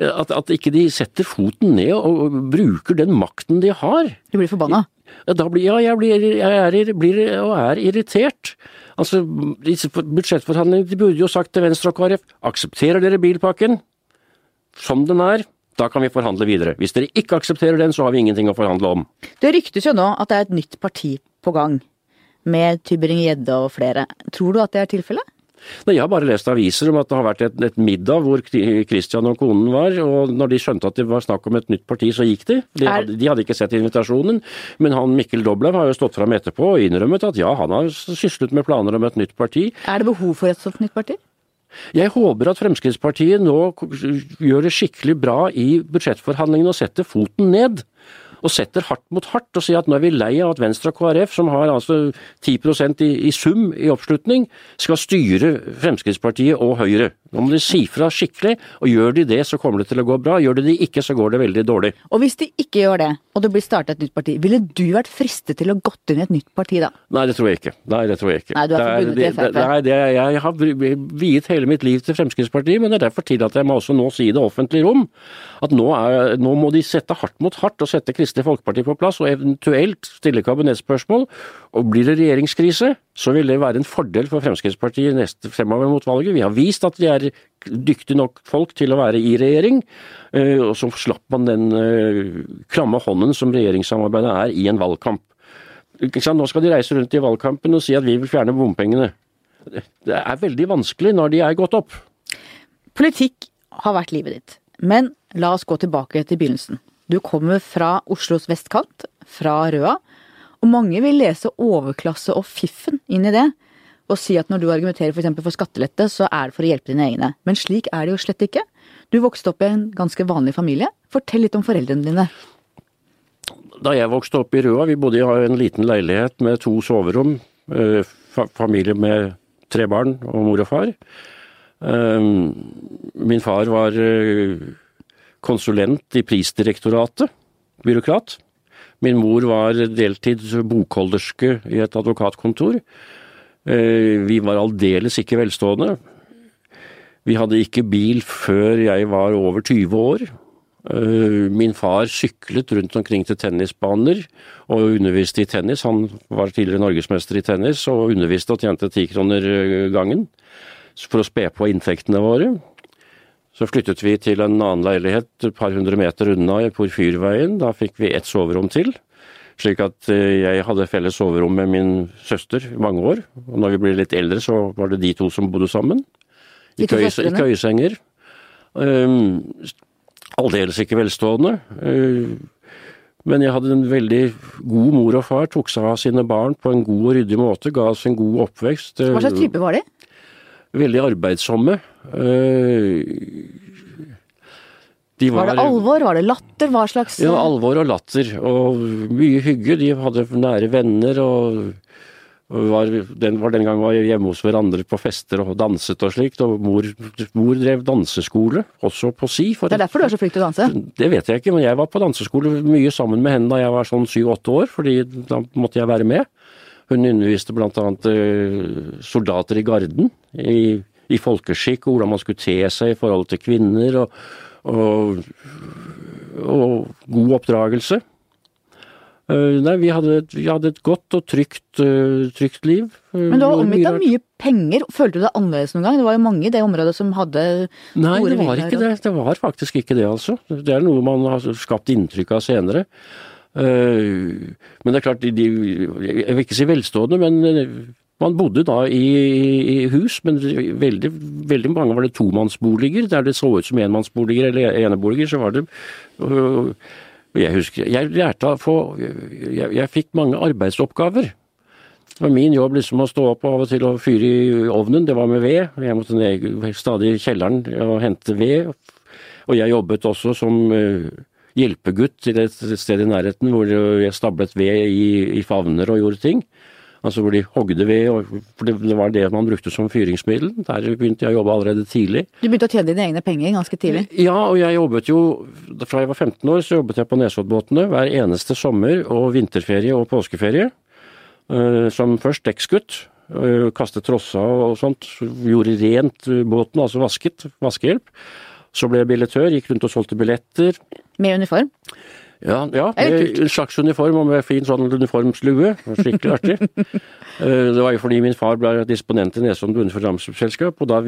at, at ikke de setter foten ned og bruker den makten de har. Du blir forbanna. Da blir, ja, jeg, blir, jeg er, blir og er irritert. Altså, disse budsjettforhandlingene, de burde jo sagt til Venstre og KrF, aksepterer dere bilpakken som den er, da kan vi forhandle videre. Hvis dere ikke aksepterer den, så har vi ingenting å forhandle om. Det ryktes jo nå at det er et nytt parti på gang. Med Tybring-Gjedde og flere. Tror du at det er tilfellet? Nei, Jeg har bare lest aviser om at det har vært et, et middag hvor Christian og konen var, og når de skjønte at det var snakk om et nytt parti, så gikk de. De, hadde, de hadde ikke sett invitasjonen, men han Mikkel Doblev har jo stått fram etterpå og innrømmet at ja, han har syslet med planer om et nytt parti. Er det behov for et sånt nytt parti? Jeg håper at Fremskrittspartiet nå gjør det skikkelig bra i budsjettforhandlingene og setter foten ned. Og setter hardt mot hardt og sier at nå er vi lei av at Venstre og KrF, som har altså 10 i, i sum i oppslutning, skal styre Fremskrittspartiet og Høyre. Nå må de si fra skikkelig, og gjør de det så kommer det til å gå bra. Gjør de det ikke så går det veldig dårlig. Og hvis de ikke gjør det, og det blir starta et nytt parti, ville du vært fristet til å gått inn i et nytt parti da? Nei, det tror jeg ikke. Nei, det tror jeg ikke. Nei, du er forbundet det- til FrP. det- Nei, det, jeg har viet hele mitt liv til Fremskrittspartiet, men det er derfor tillater jeg meg også nå å si i det offentlige rom at nå, er, nå må de sette hardt mot hardt og sette Kristelig Folkeparti på plass, og eventuelt stille kabinettspørsmål. Og blir det regjeringskrise, så vil det være en fordel for Fremskrittspartiet neste fremover mot valget. Vi har vist at vi er dyktige nok folk til å være i regjering, eh, og så slapp man den eh, klamme hånden som regjeringssamarbeidet er i en valgkamp. Nå skal de reise rundt i valgkampen og si at vi vil fjerne bompengene. Det er veldig vanskelig når de er gått opp. Politikk har vært livet ditt. Men la oss gå tilbake til begynnelsen. Du kommer fra Oslos vestkant, fra Røa. Og mange vil lese overklasse og fiffen inn i det. Og si at når du argumenterer f.eks. For, for skattelette, så er det for å hjelpe dine egne. Men slik er det jo slett ikke. Du vokste opp i en ganske vanlig familie. Fortell litt om foreldrene dine. Da jeg vokste opp i Røa, vi bodde i en liten leilighet med to soverom. eh, Familie med tre barn og mor og far. Eh, Min far var eh, konsulent i Prisdirektoratet, byråkrat. Min mor var deltid bokholderske i et advokatkontor. Eh, vi var aldeles ikke velstående. Vi hadde ikke bil før jeg var over 20 år. Eh, min far syklet rundt omkring til tennisbaner og underviste i tennis. Han var tidligere norgesmester i tennis og underviste og tjente ti kroner eh, gangen for å spe på inntektene våre. Så flyttet vi til en annen leilighet et par hundre meter unna i Porfyrveien. Da fikk vi ett soverom til. Slik at eh, jeg hadde felles soverom med min søster i mange år. Og når vi ble litt eldre, så var det de to som bodde sammen. I, køy, i køyesenger. Um, aldeles ikke velstående. Uh, men jeg hadde en veldig god mor og far, tok seg av sine barn på en god og ryddig måte, ga oss en god oppvekst. Hva slags type var de? Veldig arbeidsomme. Eh, de var, var, det alvor, var det latter, hva slags Ja, alvor og latter. Og mye hygge. De hadde nære venner og var, den, var den gang var hjemme hos hverandre på fester og danset og slikt. Og mor, mor drev danseskole, også på si. det er derfor du er så flink til å danse? Det vet jeg ikke, men jeg var på danseskole mye sammen med henne da jeg var sånn syv-åtte år, fordi da måtte jeg være med. Hun underviste annet eh, soldater i garden, i, i folkeskikk, og hvordan man skulle te seg i forhold til kvinner, og, og, og god oppdragelse. Uh, nei, vi hadde, vi hadde, et godt og trygt, uh, trygt liv. Men du var omgitt av mye penger. Følte du deg annerledes noen gang? Det var jo mange i det området som hadde Nei, det var ikke det. Det var faktisk ikke det, altså. Det er noe man har skapt inntrykk av senere. Men det er klart, de, jeg vil ikke si velstående, men man bodde da i, i hus, men veldig, veldig, mange var det tomannsboliger. Der det så ut som enmannsboliger eller eneboliger, så var det jeg husker, jeg lærte å få jeg, jeg, fikk mange arbeidsoppgaver. Det var min jobb liksom å stå opp av og til og fyre i ovnen, det var med ved. Jeg måtte ned stadig i kjelleren og hente ved. Og jeg jobbet også som uh, hjelpegutt til et sted i nærheten hvor jeg stablet ved i, i favner og gjorde ting. Altså hvor de hogde ved, for det var det man brukte som fyringsmiddel. Der begynte jeg å jobbe allerede tidlig. Du begynte å tjene dine egne penger ganske tidlig? Ja, og jeg jobbet jo Fra jeg var 15 år så jobbet jeg på Nesoddbåtene hver eneste sommer og vinterferie og påskeferie. Eh, som først dekksgutt. Eh, kastet trossa og sånt. Gjorde rent båten, altså vasket. Vaskehjelp. Så ble jeg billettør, gikk rundt og solgte billetter. Med uniform? Ja, ja en slags uniform og med fin sånn uniformslue. Skikkelig artig. <laughs> Eh, det var jo fordi min far ble disponent i Nesodden Bunnforsamselskap, og da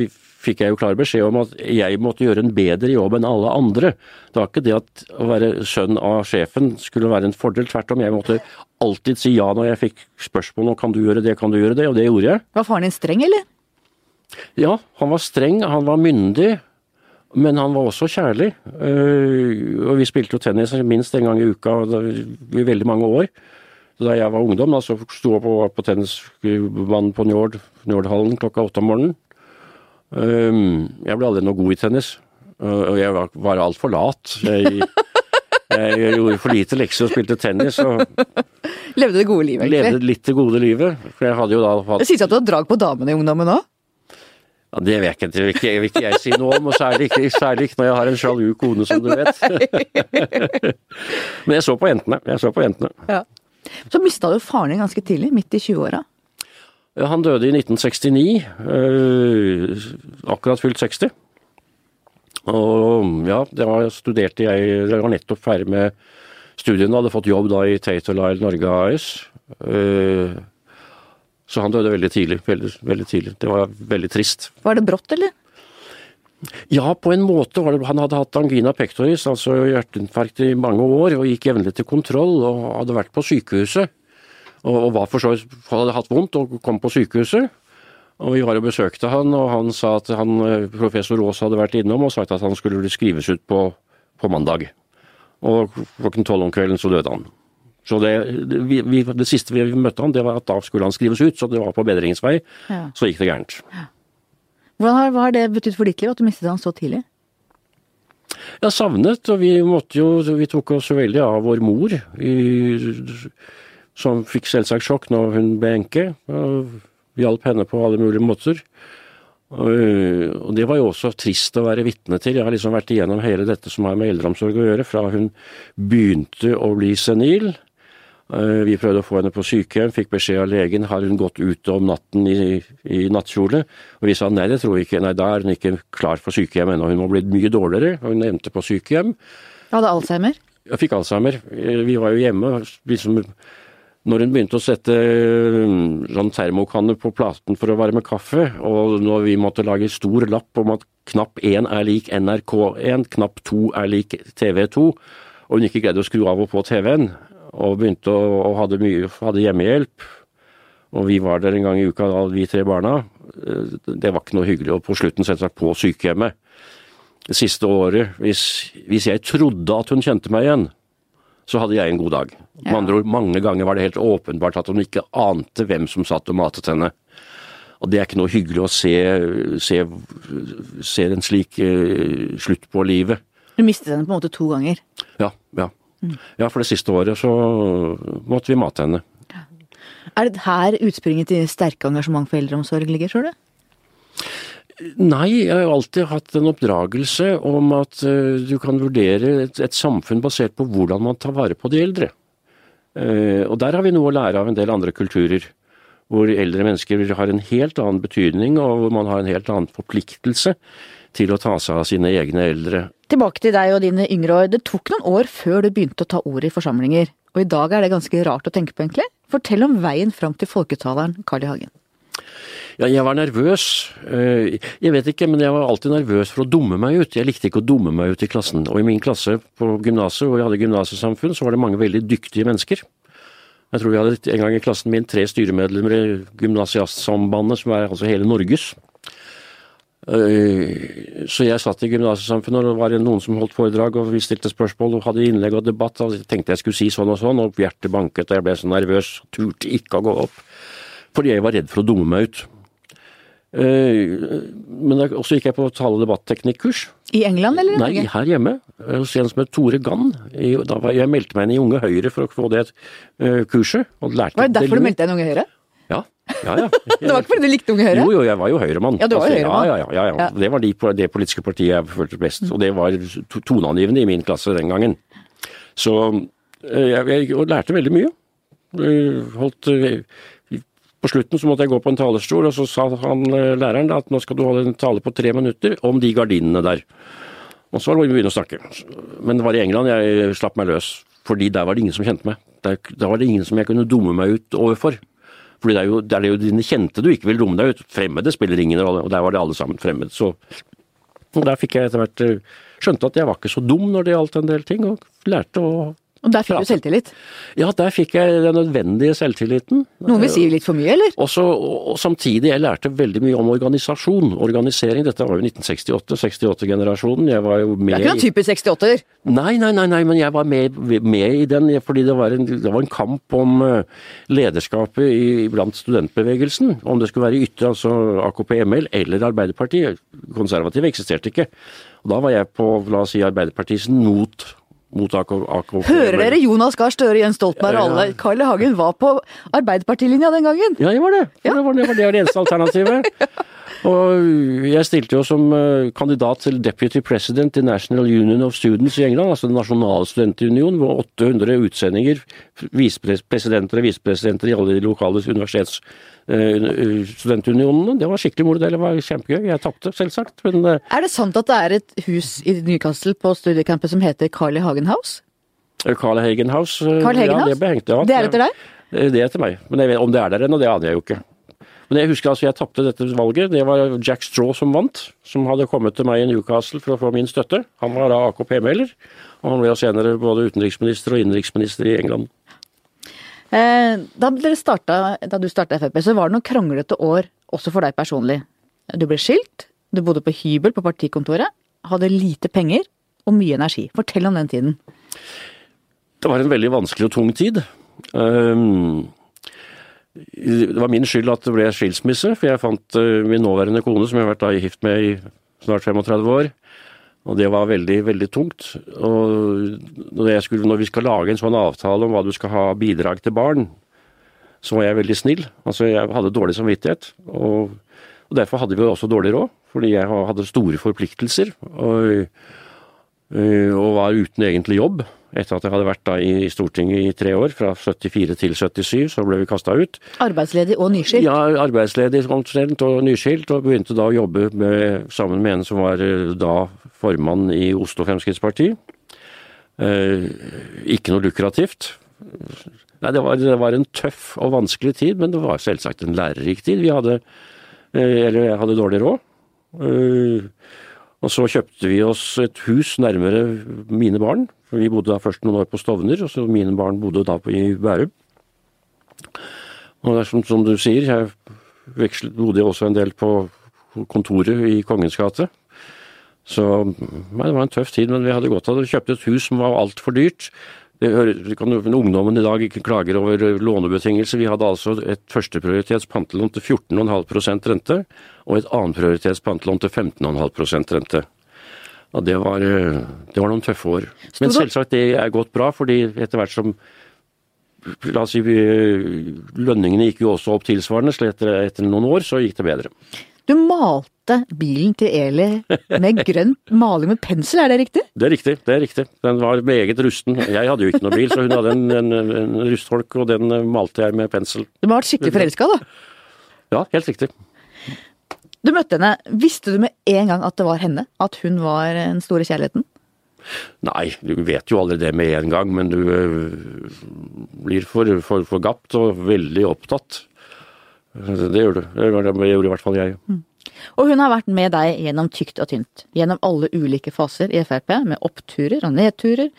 fikk jeg jo klar beskjed om at jeg måtte gjøre en bedre jobb enn alle andre. Det var ikke det at å være sønn av sjefen skulle være en fordel, tvert om. Jeg måtte alltid si ja når jeg fikk spørsmål om kan du gjøre det, kan du gjøre det, og det gjorde jeg. Var faren din streng, eller? Ja, han var streng, han var myndig. Men han var også kjærlig. Eh, og vi spilte jo tennis minst en gang i uka i veldig mange år. Da jeg var ungdom, da, så sto jeg på, på tennisbanen på Njord, Njordhallen klokka åtte om morgenen. Eh, jeg ble aldri noe god i tennis. Og jeg var, var altfor lat. Jeg, jeg gjorde for lite lekser og spilte tennis. Og levde det gode livet, egentlig? Levde litt det gode livet. For jeg hadde jo da hatt Det sies at du har drag på damene i ungdommen òg? Ja, Det vet jeg ikke, det vil ikke, jeg si noe om, og særlig ikke, særlig ikke når jeg har en sjalu kone, som du vet. <laughs> Men jeg så på jentene. Jeg så på jentene. Ja. Så mista du faren din ganske tidlig, midt i 20-åra? Ja, han døde i 1969. Øh, akkurat fylt 60. Og ja, det var studerte jeg Jeg var nettopp ferdig med studiene, hadde fått jobb da i Tate Lyle Norge AS. Så han døde veldig tidlig. Veldig, veldig tidlig. Det var veldig trist. Var det brått, eller? Ja, på en måte. var det, Han hadde hatt angina pectoris, altså hjerteinfarkt, i mange år, og gikk jevnlig til kontroll, og hadde vært på sykehuset. Og, og var for så vidt hadde hatt vondt og kom på sykehuset. Og Vi var og besøkte han, og han sa at han, professor Aas hadde vært innom og sagt at han skulle skrives ut på, på mandag. Og klokken tolv om kvelden så døde han. Så det, vi, vi, det, siste vi møtte han, det var at da skulle han skrives ut, så det var på bedringens vei. Ja. Så gikk det gærent. Ja. Hva har, hva har det betydd for ditt liv at du mistet han så tidlig? Jeg savnet, og vi måtte jo Vi tok oss veldig av vår mor, i, som fikk selvsagt sjokk når hun ble enke. Vi hjalp henne på alle mulige måter. Og det var jo også trist å være vitne til. Jeg har liksom vært igjennom hele dette som har med eldreomsorg å gjøre, fra hun begynte å bli senil. Vi prøvde å få henne på sykehjem, fikk beskjed av legen har hun gått ute om natten i, i nattkjole. Og vi sa nei, det tror vi ikke, nei da er hun ikke klar for sykehjem ennå, hun må bli mye dårligere. Og hun endte på sykehjem. Hadde Alzheimer? Jeg fikk Alzheimer. Vi var jo hjemme. liksom når hun begynte å sette sånn termokanne på platen for å varme kaffe, og når vi måtte lage stor lapp om at knapp 1 er lik NRK1, knapp 2 er lik TV2, og hun ikke greide å skru av og på TV-en, og begynte å, og hadde, mye, hadde hjemmehjelp, og vi var der en gang i uka, da, vi tre barna, eh, det var ikke noe hyggelig. Og på slutten selvsagt på sykehjemmet. Det siste året, hvis, hvis jeg trodde at hun kjente meg igjen, så hadde jeg en god dag. Med andre ord, mange ganger var det helt åpenbart at hun ikke ante hvem som satt og matet henne. Og det er ikke noe hyggelig å se, se, se en slik uh, slutt på livet. Du mistet henne på en måte to ganger? Ja. Ja, mm. ja for det siste året så måtte vi mate henne. Er det her utspringet til sterke engasjement for eldreomsorg ligger, tror du? Nei, jeg har alltid hatt en oppdragelse om at uh, du kan vurdere et, et, samfunn basert på hvordan man tar vare på de eldre. Uh, og der har vi noe å lære av en del andre kulturer. Hvor eldre mennesker har en helt annen betydning, og hvor man har en helt annen forpliktelse til å ta seg av sine egne eldre. Tilbake til deg og dine yngre år. Det tok noen år før du begynte å ta ordet i forsamlinger. Og i dag er det ganske rart å tenke på, egentlig. Fortell om veien fram til folketaleren Carl I. Hagen. Ja, jeg var nervøs. Eh, jeg vet ikke, men jeg var alltid nervøs for å dumme meg ut. Jeg likte ikke å dumme meg ut i klassen. Og i min klasse på gymnaset, hvor jeg hadde gymnasiesamfunn, så var det mange veldig dyktige mennesker. Jeg tror vi hadde en gang i klassen min tre styremedlemmer i Gymnasiastsambandet, som er altså hele Norges. Eh, så jeg satt i gymnasiesamfunnet, og det var noen som holdt foredrag, og vi stilte spørsmål og hadde innlegg og debatt. og Jeg tenkte jeg skulle si sånn og sånn, og hjertet banket, og jeg ble så nervøs, turte ikke å gå opp. Fordi jeg var redd for å dumme meg ut. Eh, men så gikk jeg på tale- og debatteknikkurs. I England eller? Nei, her hjemme. Hos en som het Tore Gann. Jeg meldte meg inn i Unge Høyre for å få det eh, kurset. Og lærte var det derfor du meldte deg inn i Unge Høyre? Ja. ja, ja. <laughs> det var ikke fordi du likte Unge Høyre? Jo, jo, jeg var jo Høyremann. Ja, du var altså, Høyremann. Ja, ja, ja, Det var de, det politiske partiet jeg følte best. Og det var toneangivende i min klasse den gangen. Så eh, jeg, jeg lærte veldig mye. Holdt på slutten så måtte jeg gå på en talerstol, og så sa han eh, læreren at nå skal du holde en tale på tre minutter om de gardinene der. Og så var det å begynne å snakke. Men det var i England jeg slapp meg løs, fordi der var det ingen som kjente meg. Der, der var det ingen som jeg kunne dumme meg ut overfor. Fordi det er jo, det er jo dine kjente du ikke vil dumme deg ut. Fremmede spiller ingen rolle, og der var det alle sammen fremmede. Så og der fikk jeg etter hvert eh, skjønte at jeg var ikke så dum når det gjaldt en del ting, og lærte å og der fikk du selvtillit? Ja, der fikk jeg den nødvendige selvtilliten. Noen vil si litt for mye, eller? Også, og samtidig, jeg lærte veldig mye om organisasjon. Organisering. Dette var jo 1968, 68-generasjonen. Jeg var jo med Det er ikke noen type 68-er? Nei, nei, nei, nei, men jeg var med, med i den fordi det var, en, det var en kamp om eh, lederskapet i, blant studentbevegelsen. Om det skulle være ytre, altså AKP-ML, eller Arbeiderpartiet. Konservative eksisterte ikke. Og da var jeg på, la oss si, Arbeiderpartiets not mot AKP. Hører dere Jonas Gahr Støre, Jens Stoltenberg og alle? Carl I. Hagen var på Arbeiderpartilinja den gangen. Ja, jeg var det. Ja. Det, var, det var det eneste alternativet. <laughs> Og jeg stilte jo som eh, kandidat til Deputy President i National Union of Students i England, altså den nasjonale studentunion, hvor 800 utsendinger, visepresidenter og visepresidenter i alle de lokale universitets Eh, studentunionene. Det var skikkelig moro. Det var kjempegøy. Jeg tapte, selvsagt. Men, eh, er det sant at det er et hus i Newcastle på studiecampet som heter Carly Hagen House? Carl Hagen House. Carl Hagen ja, det ble hengt, ja. Det er etter deg? Det er etter meg. Men jeg vet, om det er der ennå, det aner jeg jo ikke. Men jeg husker altså jeg tapte dette valget. Det var Jack Straw som vant, som hadde kommet til meg i Newcastle for å få min støtte. Han var da AKP-melder, og han ble senere både utenriksminister og innenriksminister i England. Eh, da, startet, da du starta Frp, så var det noen kranglete år også for deg personlig. Du ble skilt, du bodde på hybel på partikontoret, hadde lite penger og mye energi. Fortell om den tiden. Det var en veldig vanskelig og tung tid. Um, det var min skyld at det ble skilsmisse, for jeg fant uh, min nåværende kone, som jeg har vært gift med i snart 35 år, og det var veldig, veldig tungt. Og når, skulle, når, vi skal lage en sånn avtale om hva du skal ha bidrag til barn, så var jeg veldig snill. Altså, jeg hadde dårlig samvittighet. Og Og Derfor hadde vi også dårlig råd, fordi jeg hadde store forpliktelser. Og, og var uten egentlig jobb. Etter at jeg hadde vært i Stortinget i tre år, fra 74 til 77, så ble vi kasta ut. Arbeidsledig og nyskilt? Ja, arbeidsledig omtrent og nyskilt, og begynte da å jobbe med, sammen med en som var øh, da formann i Oslo Fremskrittsparti. Eh, ikke noe lukrativt. Nei, det var, det var, en tøff og vanskelig tid, men det var selvsagt en lærerik tid. Vi hadde, eh, eller jeg hadde dårlig råd. Eh, og så kjøpte vi oss et hus nærmere mine barn. for Vi bodde da først noen år på Stovner, og så mine barn bodde da i Bærum. Og det er som, som du sier, jeg vekslet, bodde også en del på kontoret i Kongens gate. Så nei, det var en tøff tid, men vi hadde godt av det. Kjøpte et hus som var altfor dyrt. Det kan, ungdommen i dag ikke klager over lånebetingelser. Vi hadde altså et førsteprioritets pantelån til 14,5 rente, og et annenprioritets pantelån til 15,5% rente. Og det var, det var, noen tøffe år. Men selvsagt, det er gått bra, fordi etter hvert som La oss si lønningene gikk jo også opp tilsvarende, så etter, etter noen år så gikk det bedre. Du malte bilen til Eli med <laughs> grønn maling med pensel, er det riktig? Det er riktig, det er riktig. Den var meget rusten. Jeg hadde jo ikke noe bil, så hun hadde en, en, en rustholk, og den malte jeg med pensel. Du må ha vært skikkelig forelska, da? Ja, helt riktig. Du møtte henne. Visste du med en gang at det var henne? At hun var den store kjærligheten? Nei, du vet jo aldri det med en gang, men du øh, blir for, for, for gapt og veldig opptatt. Det gjør du. Det gjorde i hvert fall jeg. Mm. Og hun har vært med deg gjennom tykt og tynt, gjennom alle ulike faser i Frp, med oppturer og nedturer,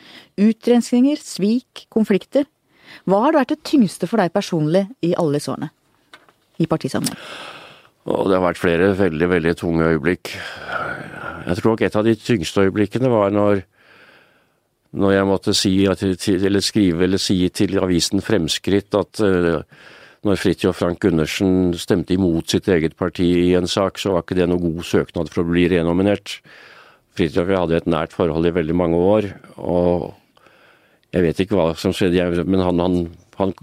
utrenskninger, svik, konflikter. Hva har vært det tyngste for deg personlig i alle disse årene i partisammenheng? Det har vært flere veldig, veldig tunge øyeblikk. Jeg tror nok et av de tyngste øyeblikkene var når, når jeg måtte si, eller skrive eller si til avisen Fremskritt at uh, når Fridtjof Frank Gundersen stemte imot sitt eget parti i en sak, så var ikke det noe god søknad for å bli renominert. Fridtjof hadde et nært forhold i veldig mange år, og jeg vet ikke hva som skjedde, men han, han, han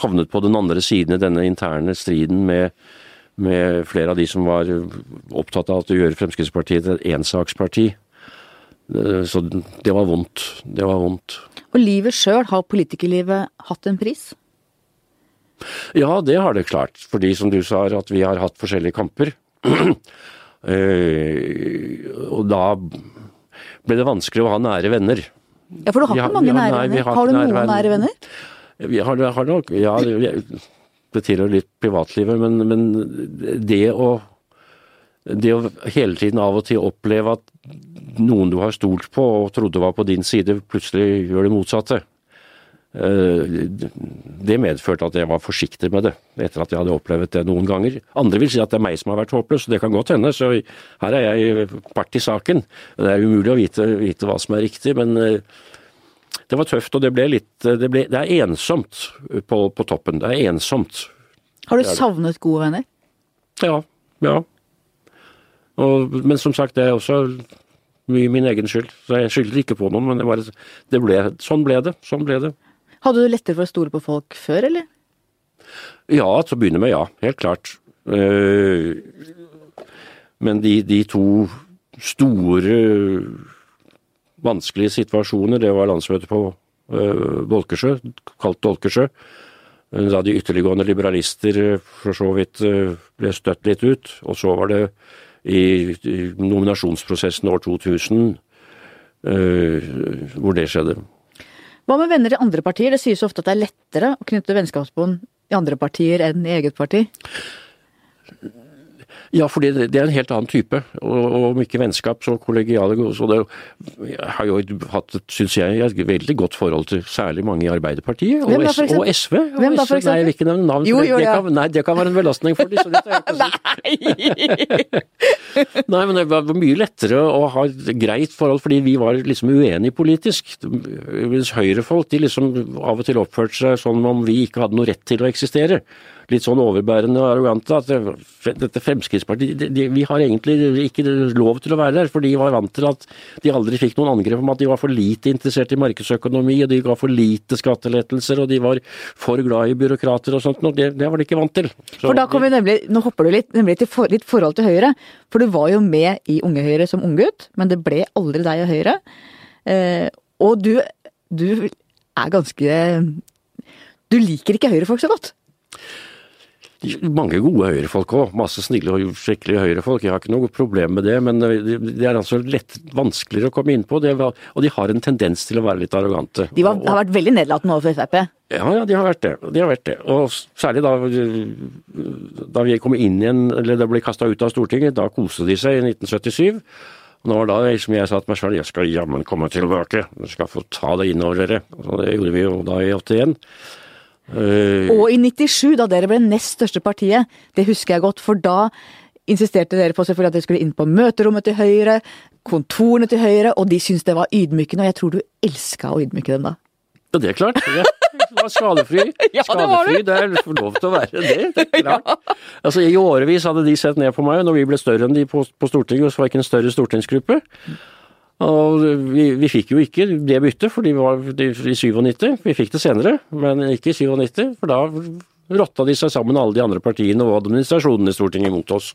havnet på den andre siden i denne interne striden med, med, flere av de som var opptatt av å gjøre Fremskrittspartiet til et ensaksparti. Så det var vondt. Det var vondt. Og livet sjøl, har politikerlivet hatt en pris? Ja, det har det klart. Fordi som du sa, at vi har hatt forskjellige kamper. <clears throat> eh, og da ble det vanskelig å ha nære venner. Ja, for du har ikke mange nære venner. Har, har, du noen nære venner? Vi har, har nok, ja, det tilhører litt privatlivet, men, men det å det å hele tiden av og til oppleve at noen du har stolt på og trodde var på din side, plutselig gjør det motsatte. Eh, det medførte at jeg var forsiktig med det, etter at jeg hadde opplevd det noen ganger. Andre vil si at det er meg som har vært håpløs, det kan godt hende, så her er jeg part i saken. Det er umulig å vite, vite hva som er riktig, men eh, det var tøft, og det ble litt Det, ble, det er ensomt på, på, toppen. Det er ensomt. Har du savnet gode venner? Ja. Ja. Og, men som sagt, det er også mye min egen skyld. Så jeg skylder ikke på noen, men det, var, det ble, sånn ble det. Sånn ble det. Hadde du lettere for å stole på folk før, eller? Ja, til å begynne med, ja. Helt klart. Eh, men de, de to store vanskelige situasjoner, det var landsmøtet på eh, kalt Dolkesjø. Da de ytterliggående liberalister eh, for så vidt ble støtt litt ut. Og så var det i nominasjonsprosessen år 2000 hvor det skjedde. Hva med venner i andre partier? Det sies ofte at det er lettere å knytte vennskapsbånd i andre partier enn i eget parti. Ja, fordi det er en helt annen type, og om ikke vennskap, så kollegiale. Så det jeg har jo hatt, syns jeg, et veldig godt forhold til særlig mange i Arbeiderpartiet, og, da, og SV. Og Hvem da, for eksempel? Nei, jeg vil ikke nevne navn. Jo, jo, det, kan, nei, det kan være en belastning for dem. <laughs> nei, men det var mye lettere å ha et greit forhold, fordi vi var liksom uenige politisk. Mens høyrefolk de liksom av og til oppførte seg sånn om vi ikke hadde noe rett til å eksistere. Litt sånn overbærende og arrogante at dette Fremskrittspartiet de, de, Vi har egentlig ikke lov til å være der, for de var vant til at de aldri fikk noen angrep om at de var for lite interessert i markedsøkonomi, og de ga for lite skattelettelser, og de var for glad i byråkrater og sånt. Og det, det var de ikke vant til. Så for da kommer vi nemlig, Nå hopper du litt, nemlig til for, litt forhold til Høyre. For du var jo med i Unge Høyre som unggutt, men det ble aldri deg og Høyre. Eh, og du, du er ganske Du liker ikke Høyre-folk så godt? Mange gode høyrefolk òg. Masse snille og skikkelige høyrefolk. Jeg har ikke noe problem med det, men det er altså lett vanskeligere å komme inn på. Var, og de har en tendens til å være litt arrogante. De var, har vært veldig nedlatende overfor Frp? Ja, ja, de har vært det. De har vært det. Og særlig da, da vi kom inn igjen, eller det ble kasta ut av Stortinget, da koste de seg i 1977. Og det var da liksom jeg sa til meg sjøl jeg skal jammen komme tilbake, dere skal få ta det innover dere. Og det gjorde vi jo da i 81. Uh, og i 97, da dere ble nest største partiet, det husker jeg godt, for da insisterte dere på selvfølgelig at dere skulle inn på møterommet til Høyre, kontorene til Høyre, og de syntes det var ydmykende, og jeg tror du elska å ydmyke dem da. Ja, det er klart. Ja. <laughs> Det var skadefri. skadefri, det, er lov til å være det. det er <laughs> klart. Altså, I årevis hadde de sett ned på meg, når vi ble større enn de på, på Stortinget, så var det ikke en større stortingsgruppe. Og vi, vi, fikk jo ikke det byttet, for de var i 97. Vi fikk det senere, men ikke i 97, for da rotta de seg sammen alle de andre partiene og administrasjonen i Stortinget mot oss.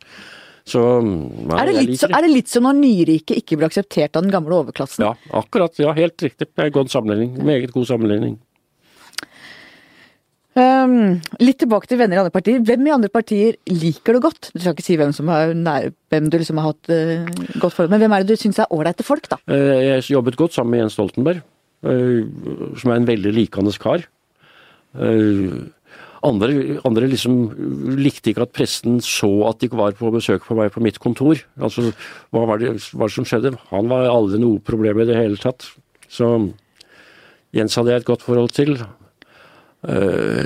Så, nei, er, det litt, så, er, det litt, som når nyrike ikke ble akseptert av den gamle overklassen? Ja, akkurat. Ja, helt riktig. Det er en god sammenligning. Meget god sammenligning. Um, litt tilbake til venner i andre partier. Hvem i andre partier liker du godt? Du skal ikke si hvem, har, nær, hvem du liksom har hatt uh, godt forhold men hvem er det du syns er ålreite folk, da? Uh, jeg jobbet godt sammen med Jens Stoltenberg, uh, som er en veldig likende kar. Andre, andre, liksom likte ikke at pressen så at de var på besøk på meg på mitt kontor. Altså, hva var det, hva som skjedde? Han var aldri noe problem i det hele tatt. Så Jens hadde jeg et godt forhold til. Uh,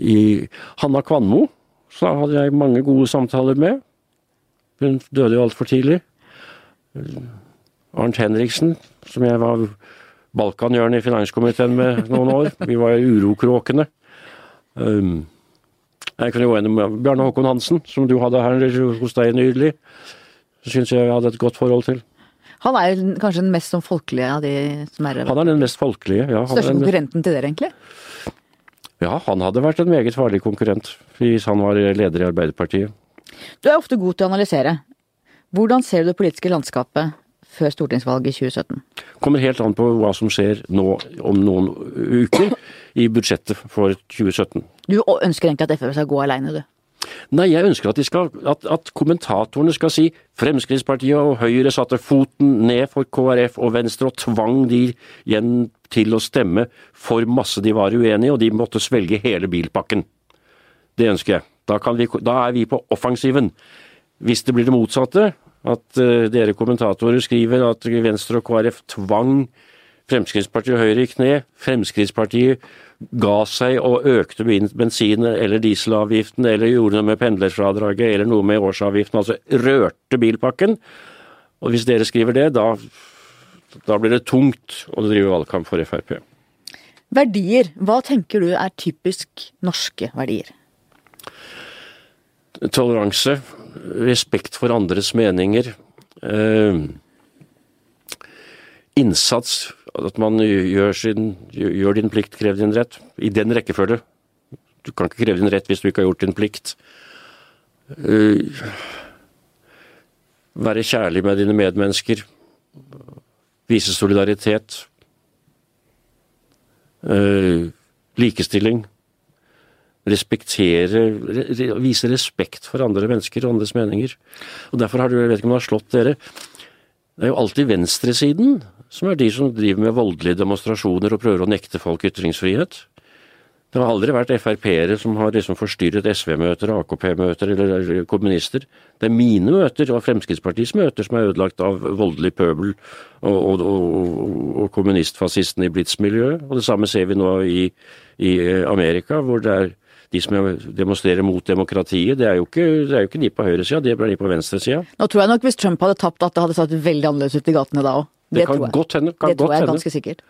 I Hanna Kvanmo så hadde jeg mange gode samtaler med. Hun døde jo altfor tidlig. Uh, Arnt Henriksen, som jeg var Balkanhjørnet i finanskomiteen med noen år. Vi var urokråkene. Um, jeg kunne gå gjennom Bjarne Håkon Hansen, som du hadde her hos deg nydelig. Syns jeg jeg hadde et godt forhold til. Han er kanskje den mest sånn folkelige av de som er Han er den mest folkelige, ja. Største konkurrenten til dere, egentlig? Ja, han hadde vært en meget farlig konkurrent hvis han var leder i Arbeiderpartiet. Du er ofte god til å analysere. Hvordan ser du det politiske landskapet før stortingsvalget i 2017? Kommer helt an på hva som skjer nå om noen uker i budsjettet for 2017. Du ønsker egentlig at Frp skal gå aleine, du? Nei, jeg ønsker at, skal, at, at, kommentatorene skal si Fremskrittspartiet og Høyre satte foten ned for KrF og Venstre og tvang de igjen til å stemme for masse de var uenige og de måtte svelge hele bilpakken. Det ønsker jeg. Da, vi, da er vi på offensiven. Hvis det blir det motsatte, at uh, dere kommentatorer skriver at Venstre og KrF tvang Fremskrittspartiet og Høyre i kne, Fremskrittspartiet ga seg og økte bensin- eller dieselavgiften, eller gjorde noe med pendlerfradraget, eller noe med årsavgiften, altså rørte bilpakken. Og hvis dere skriver det, da, da blir det tungt å drive valgkamp for Frp. Verdier. Hva tenker du er typisk norske verdier? Toleranse. Respekt for andres meninger. Eh, innsats at man gjør, sin, gjør, din plikt, krev din rett. I den rekkefølge. Du kan ikke kreve din rett hvis du ikke har gjort din plikt. Uh, være kjærlig med dine medmennesker. Vise solidaritet. Uh, likestilling. Respektere Vise respekt for andre mennesker og andres meninger. Og Derfor har du, jeg vet ikke om det har slått dere, det er jo alltid venstresiden som er de som driver med voldelige demonstrasjoner og prøver å nekte folk ytringsfrihet. Det har aldri vært Frp-ere som har liksom forstyrret SV-møter, AKP-møter eller kommunister. Det er mine møter og Fremskrittspartiets møter som er ødelagt av voldelig pøbel og, og, og, og kommunistfascistene i Blitz-miljøet. Og det samme ser vi nå i, i Amerika, hvor det er de som demonstrerer mot demokratiet, det er jo ikke, er jo ikke de på høyresida, det er de på venstresida. Nå tror jeg nok hvis Trump hadde tapt at det hadde satt veldig annerledes ut i gatene da òg. Det, det, kan godt hende. Kan det tror jeg er ganske sikkert.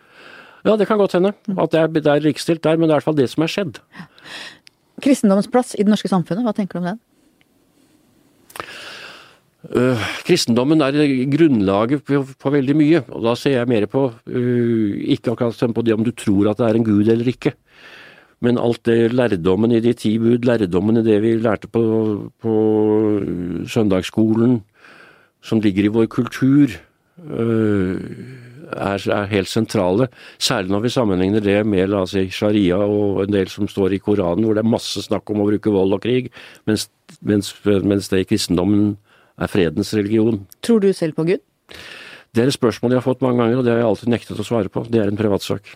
Ja, det kan godt hende. At det er, det er likestilt der, men det er i hvert fall det som er skjedd. Kristendommens plass i det norske samfunnet, hva tenker du om den? Uh, kristendommen er grunnlaget på, på, veldig mye, og da ser jeg mer på uh, ikke akkurat på det om du tror at det er en gud eller ikke, men alt det lærdommen i de ti bud, lærdommen i det vi lærte på, på søndagsskolen, som ligger i vår kultur, er, er, helt sentrale. Særlig når vi sammenligner det med la oss si, sharia og en del som står i Koranen, hvor det er masse snakk om å bruke vold og krig, mens, mens, mens det i kristendommen er fredens religion. Tror du selv på Gud? Det er et spørsmål jeg har fått mange ganger, og det har jeg alltid nektet å svare på. Det er en privatsak.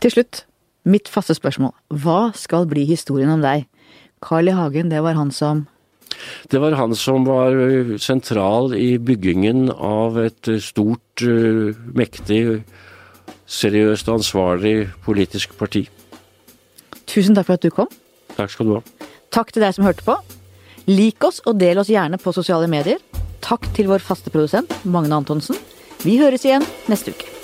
Til slutt, mitt faste spørsmål. Hva skal bli historien om deg? Carl I. Hagen, det var han som Det var han som var sentral i byggingen av et stort, mektig, seriøst ansvarlig politisk parti. Tusen takk for at du kom. Takk skal du ha. Takk til deg som hørte på. Lik oss og del oss gjerne på sosiale medier. Takk til vår faste produsent Magne Antonsen. Vi høres igjen neste uke.